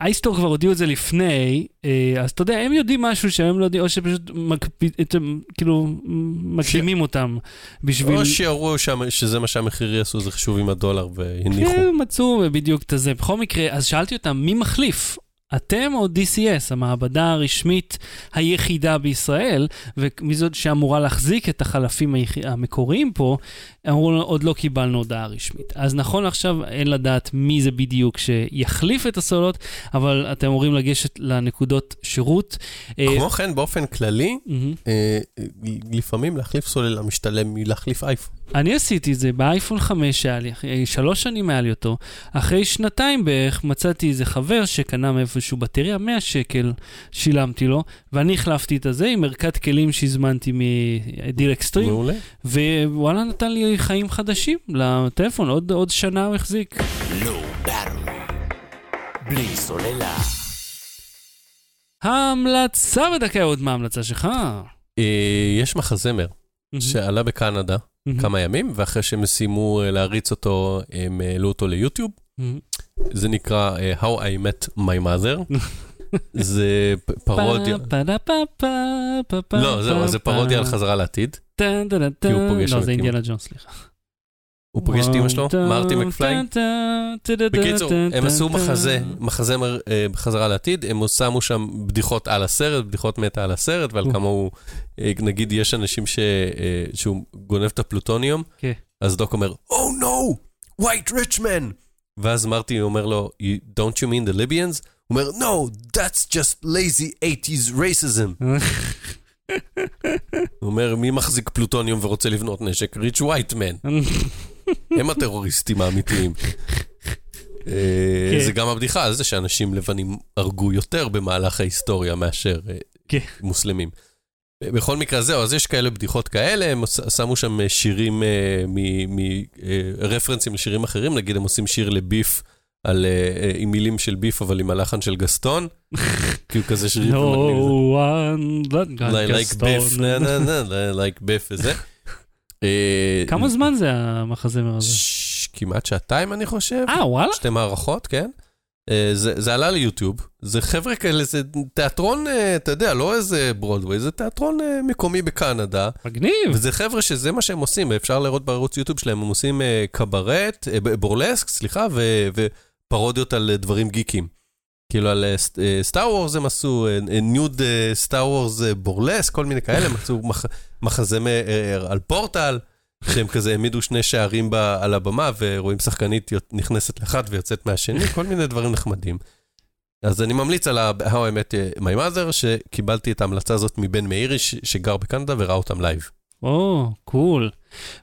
אייסטור כבר הודיעו את זה לפני, אה, אז אתה יודע, הם יודעים משהו שהם לא יודעים, או שפשוט מקפ- אתם, כאילו מקדימים אותם בשביל... או שיראו שם- שזה מה שהמחיר יעשו, זה חישוב עם הדולר והניחו. כן, מצאו בדיוק את הזה. בכל מקרה, אז שאלתי אותם, מי מחליף? אתם או DCS, המעבדה הרשמית היחידה בישראל, ומי זאת שאמורה להחזיק את החלפים. המקוריים פה, אמרו לנו, עוד לא קיבלנו הודעה רשמית. אז נכון לעכשיו אין לדעת מי זה בדיוק שיחליף את הסוללות, אבל אתם אמורים לגשת לנקודות שירות. אה, כמו כן, באופן כללי. אה, לפעמים להחליף סוללה משתלם מלהחליף אייפון. אני עשיתי את זה באייפון 5 שהיה לי, אחרי- שלוש שנים היה לי אותו. אחרי שנתיים בערך מצאתי איזה חבר שקנה מאיפשהו בטריה, 100 שקל שילמתי לו, ואני החלפתי את הזה עם ערכת כלים שהזמנתי מדיל אקסטרים, מעולה. ווואלה נתן לי חיים חדשים לטלפון, עוד, עוד שנה הוא החזיק. באטרי. בלי סוללה. ההמלצה בדקה, עוד מה ההמלצה שלך? אה, יש מחזמר שעלה בקנדה מהמם. כמה ימים, ואחרי שהם סיימו אה, להריץ אותו, הם העלו אותו ליוטיוב. מהמם. זה נקרא אה, How I Met My Mother. זה פרודיה. לא, זהו, זה פרודיה על. חזרה לעתיד. כי הוא פוגש לא, זה אינדיאנה ג'ונס, סליחה. הוא פוגש את אמא שלו, מרטי מקפליי. בקיצור, הם עשו מחזה, מחזמר אה, בחזרה לעתיד, הם שמו שם בדיחות על הסרט, בדיחות מתה על הסרט, ועל. כמה הוא, אה, נגיד יש אנשים אה, שהוא גונב את הפלוטוניום, כן. אז דוק אומר, Oh no, white rich man! ואז מרטי אומר לו, "You- Don't you mean the Libyans? הוא אומר, No, that's just lazy 80's racism. הוא אומר, מי מחזיק פלוטוניום ורוצה לבנות נשק? ריץ' man. הם הטרוריסטים האמיתיים. אה, כן. זה גם הבדיחה על זה שאנשים לבנים הרגו יותר במהלך ההיסטוריה מאשר אה, כן. מוסלמים. בכל מקרה זהו, אז יש כאלה בדיחות כאלה, הם שמו שם אה, שירים, רפרנסים לשירים אחרים, נגיד הם עושים שיר לביף. על, עם מילים של ביף, אבל עם הלחן של גסטון. כאילו כזה שירים. No one but God like נה, like ביף וזה. אה, כמה זמן זה המחזמר הזה? ש- כמעט שעתיים אני חושב. אה, וואלה? שתי מערכות, כן. אה, זה, זה עלה ליוטיוב, זה חבר'ה כאלה, זה תיאטרון, אה, אתה יודע, לא איזה ברודווי, זה תיאטרון מקומי בקנדה. מגניב. וזה חבר'ה שזה מה שהם עושים, אפשר לראות בערוץ יוטיוב שלהם, הם עושים קברט, בורלסק, סליחה, ו, ופרודיות על דברים גיקים. כאילו על Star Wars הם עשו, Nude Star Wars Burlesque, כל מיני כאלה, הם עשו מח, מחזמר על פורטל, שהם כזה העמידו שני שערים ב, על הבמה, ורואים שחקנית נכנסת לאחד ויוצאת מהשני, כל מיני דברים נחמדים. אז אני ממליץ על ה- How I Met My Mother, שקיבלתי את ההמלצה הזאת מבן מאירי, ש- שגר בקנדה וראה אותם live. או, cool.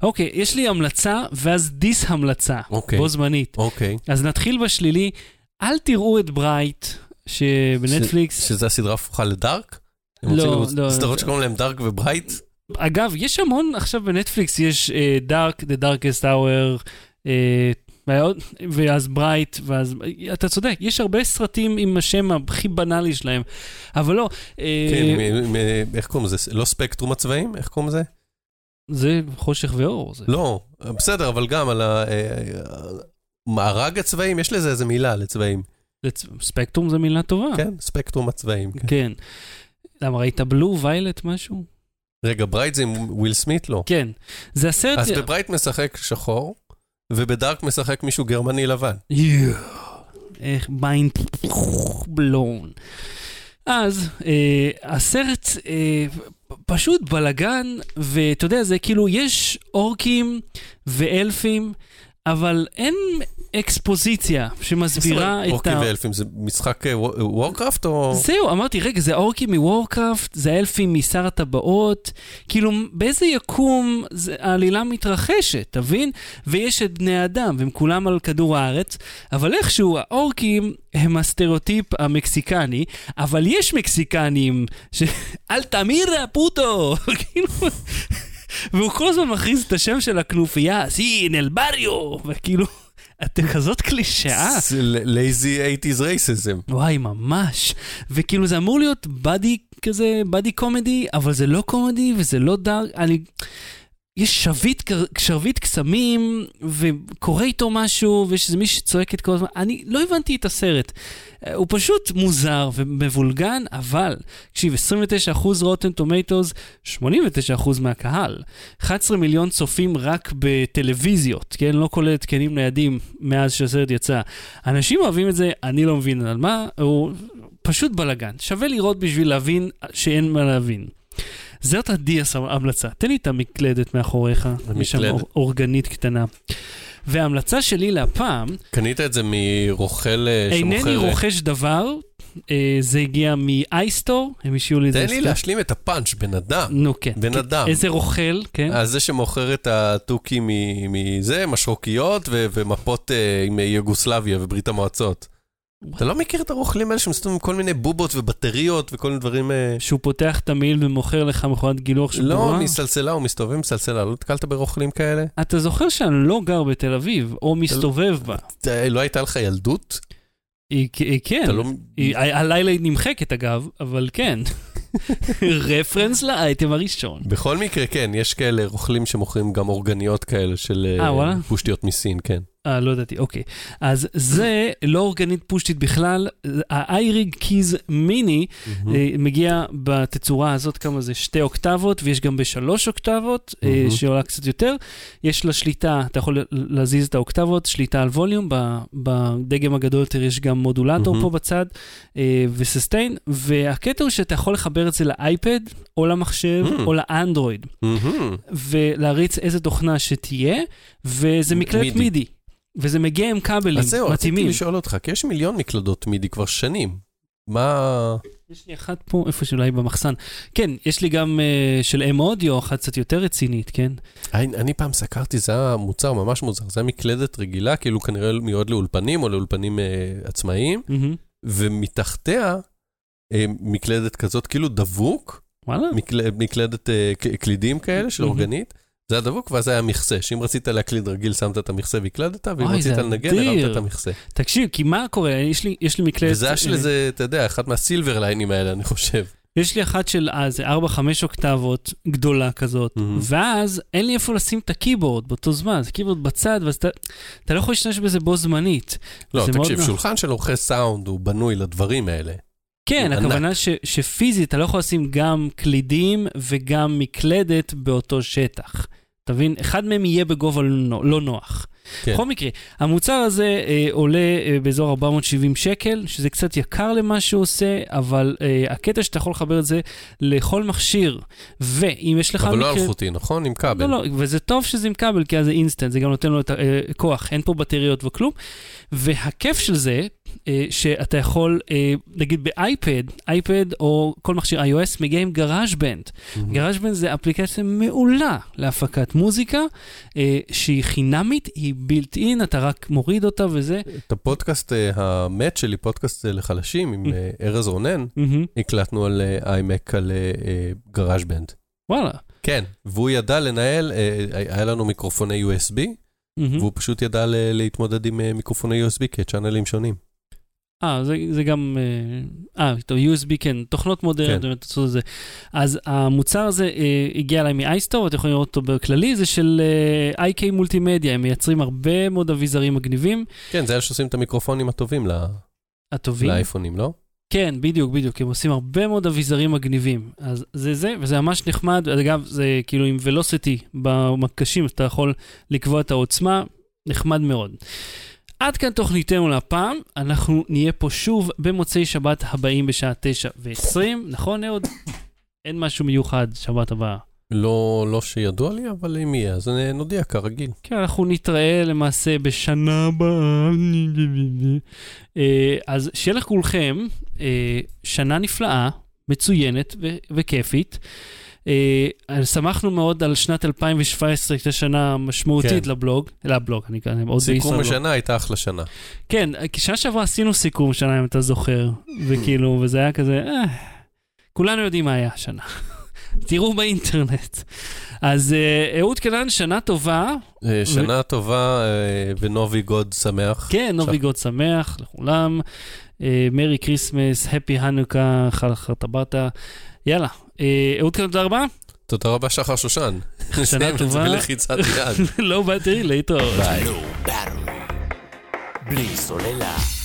אוקיי, יש לי המלצה ואז dis המלצה. אוקיי. בו זמנית. אוקיי. אז נתחיל בשלילי. אל תראו את Bright, שבנטפליקס... ש- שזה הסדרה הפוכה ל Dark? הם לא, לא. סדרות שקוראים להם Dark ו Bright? אגב, יש המון עכשיו בנטפליקס, יש Dark, The Darkest Hour, ועוד- ואז Bright, ואז... אתה צודק, יש הרבה סרטים עם השם הכי בנאלי שלהם, אבל לא. אה, כן, איך קוראים לזה? לא ספקטרום הצבעים? איך קוראים לזה? זה חושך ואור. זה. לא, בסדר, אבל גם על ה- מארג הצבעים, יש לזה איזה מילה לצבעים. לצ- ספקטרום זה מילה טובה. כן, ספקטרום הצבעים. כן. כן. למה ראית blue, violet, משהו? רגע, Bright זה עם וויל סמית? לא. כן. זה הסרט... אז ב Bright משחק שחור, וב Dark משחק מישהו גרמני לבן. יואו, איך mind blown. אז אה, הסרט אה, פשוט בלגן, ואתה יודע, זה כאילו, יש אורקים ואלפים, אבל אין אקספוזיציה שמסבירה את אורקים ה... ואלפים זה משחק Warcraft או... זהו, אמרתי, רגע, זה האורקים מ Warcraft, זה האלפים משר הטבעות, כאילו, באיזה יקום זה, העלילה מתרחשת, תבין? ויש את בני האדם, והם כולם על כדור הארץ, אבל איכשהו האורקים הם הסטריאוטיפ המקסיקני, אבל יש מקסיקנים ש... El te mira puto! כאילו... והוא כל הזמן מכריז את השם של הכנופיה, סין אל בריו! וכאילו, אתם כזאת קלישאה. לייזי 80's רייסיזם. וואי, ממש. וכאילו זה אמור להיות באדי כזה, באדי קומדי, אבל זה לא קומדי וזה לא דארק. אני... יש שרביט, קר- שרביט קסמים, וקורה איתו משהו, ויש איזה מישהי שצועקת כל הזמן. אני לא הבנתי את הסרט. אה, הוא פשוט מוזר ומבולגן, אבל, תקשיב, 29% רוטן טומטוס, 89% מהקהל. 11 מיליון צופים רק בטלוויזיות, כן? לא כולל התקנים ניידים מאז שהסרט יצא. אנשים אוהבים את זה, אני לא מבין על מה, הוא פשוט בלאגן. שווה לראות בשביל להבין שאין מה להבין. זאת הדיאס ההמלצה. תן לי את המקלדת מאחוריך, יש שם המקלדת. אור- אורגנית קטנה. וההמלצה שלי להפעם, קנית את זה מרוכל אה, אינני שמוכר... רוכש דבר, אה, זה הגיע מאייסטור, הם השאירו לי את זה. תן לי. להשלים את הפאנץ', בן אדם. נו כן. בן כן. אדם. איזה רוכל, כן. אז זה שמוכר את התוכי מזה, משרוקיות ומפות אה, עם יוגוסלביה וברית המועצות. אתה לא מכיר את הרוכלים האלה שמסתובבים עם כל מיני בובות ובטריות וכל מיני דברים... אה, שהוא פותח את המעיל ומוכר לך מכונת גילוח של לא? מסלסלה, הוא מסתובב עם סלסלה, לא נתקלת ברוכלים כאלה? אתה זוכר שאני לא גר בתל אביב, או מסתובב בה. אה, לא הייתה לך ילדות? כן, לא... הלילה היא נמחקת אגב, אבל כן. רפרנס לאייטם הראשון. בכל מקרה, כן, יש כאלה רוכלים שמוכרים גם אורגניות כאלה של אה, אה? פושטיות מסין, כן. אה, לא ידעתי, אוקיי. אז זה לא אורגנית פושטית בכלל, האייריג קיז מיני מגיע בתצורה הזאת, כמה זה? שתי אוקטבות, ויש גם בשלוש אוקטבות, אה. שעולה קצת יותר. יש לה שליטה, אתה יכול להזיז את האוקטבות, שליטה על ווליום, בדגם הגדול יותר יש גם מודולטור. פה בצד, אה, וססטיין, והקטע הוא שאתה יכול לחבר את זה לאייפד, או למחשב. או לאנדרואיד. ולהריץ איזה תוכנה שתהיה, וזה מקלט מידי. וזה מגיע עם כבלים אז זהו, רציתי מתאימים. לשאול אותך, כי יש מיליון מקלדות מידי כבר שנים. מה... יש לי אחת פה, איפה שאולי במחסן. כן, יש לי גם uh, של אם אודיו, אחת קצת יותר רצינית, כן? אני, אני פעם סקרתי, זה היה מוצר ממש מוזר, זה היה מקלדת רגילה, כאילו כנראה מיועד לאולפנים או לאולפנים אה, עצמאיים, מהמם. ומתחתיה אה, מקלדת כזאת, כאילו דבוק, וואלה. מקל, מקלדת אה, ק- קלידים כאלה של מהמם. אורגנית, זה היה דבוק, ואז היה מכסה, שאם רצית להקליד רגיל, שמת את המכסה והקלדת, ואם רצית לנגן. הרמת את המכסה. תקשיב, כי מה קורה? יש לי, יש לי מקלט... וזה היה של אה, איזה, אתה יודע, אחד מהסילבר ליינים האלה, אני חושב. יש לי אחת של, אה, זה 4-5 אוקטבות גדולה כזאת, מהמם. ואז אין לי איפה לשים את הקeyboard באותו זמן, זה קeyboard בצד, ואז אתה, אתה לא יכול להשתמש בזה בו זמנית. לא, תקשיב. שולחן של עורכי סאונד הוא בנוי לדברים האלה. כן. הכוונה ש, שפיזית אתה לא יכול לשים גם קלידים וגם מקלדת באותו שטח. אתה מבין? אחד מהם יהיה בגובה לא, לא נוח. כן. בכל מקרה, המוצר הזה אה, עולה אה, באזור 470 שקל, שזה קצת יקר למה שהוא עושה, אבל אה, הקטע שאתה יכול לחבר את זה לכל מכשיר, ואם יש לך... אבל לא מקלד- אלחוטי, נכון? עם כבל. לא, לא, וזה טוב שזה עם כבל, כי אז זה אינסטנט, זה גם נותן לו את הכוח, אין פה בטריות וכלום. והכיף של זה, אה, שאתה יכול, אה, נגיד באייפד, אייפד או כל מכשיר iOS מגיע עם GarageBand. GarageBand זה אפליקציה מעולה להפקת מוזיקה, אה, שהיא חינמית, היא בילט אין, אתה רק מוריד אותה וזה. את הפודקאסט אה, המת שלי, פודקאסט אה, לחלשים, עם אה, ארז רונן. הקלטנו על איימק על גראז' בנד. וואלה. כן, והוא ידע לנהל, אה, היה לנו מיקרופוני USB, מהמם. והוא פשוט ידע להתמודד עם אה, מיקרופוני USB כצ'אנלים שונים. אה, זה, זה גם, אה, אה, טוב, USB, כן, תוכנות מודרניות, כן. באמת עשו את זה. אז המוצר הזה אה, הגיע אליי מאייסטור, אתם יכולים לראות אותו בכללי, זה של אה, IK מולטימדיה, הם מייצרים הרבה מאוד אביזרים מגניבים, כן, זה אלה שעושים את המיקרופונים הטובים ל- הטובים. לאייפונים, לא? כן, בדיוק, בדיוק, הם עושים הרבה מאוד אביזרים מגניבים. אז זה זה, וזה ממש נחמד, אגב, זה כאילו עם ולוסיטי במקשים, אתה יכול לקבוע את העוצמה, נחמד מאוד. עד כאן תוכניתנו להפעם, אנחנו נהיה פה שוב במוצאי שבת הבאים בשעה 9 ו-20, נכון אהוד? אין משהו מיוחד שבת הבאה. לא, לא שידוע לי, אבל אם יהיה, אז נודיע כרגיל. כן, אנחנו נתראה למעשה בשנה הבאה. אה, אז שיהיה לכולכם אה, שנה נפלאה, מצוינת ו- וכיפית. אה, שמחנו מאוד על שנת 2017, שהייתה שנה משמעותית כן. לבלוג, לבלוג, אני כאן עוד סיכום בישראל. השנה הייתה אחלה שנה. כן, כי שנה שעברה עשינו סיכום שנה, אם אתה זוכר, וכאילו, וזה היה כזה, אה, כולנו יודעים מה היה השנה. תראו באינטרנט. אז אה, אהוד קנן, שנה טובה, אה, שנה טובה אה, ונובי גוד שמח. כן, נובי גוד שמח לכולם. Merry Christmas, Happy Hanukkah, חלחר טבעת. יאללה, אה, אהוד קנן, תודה רבה. תודה רבה, שחר שושן. שנה טובה. בלחיצת יד. לא באתי, להתראות. ביי. בלי סוללה.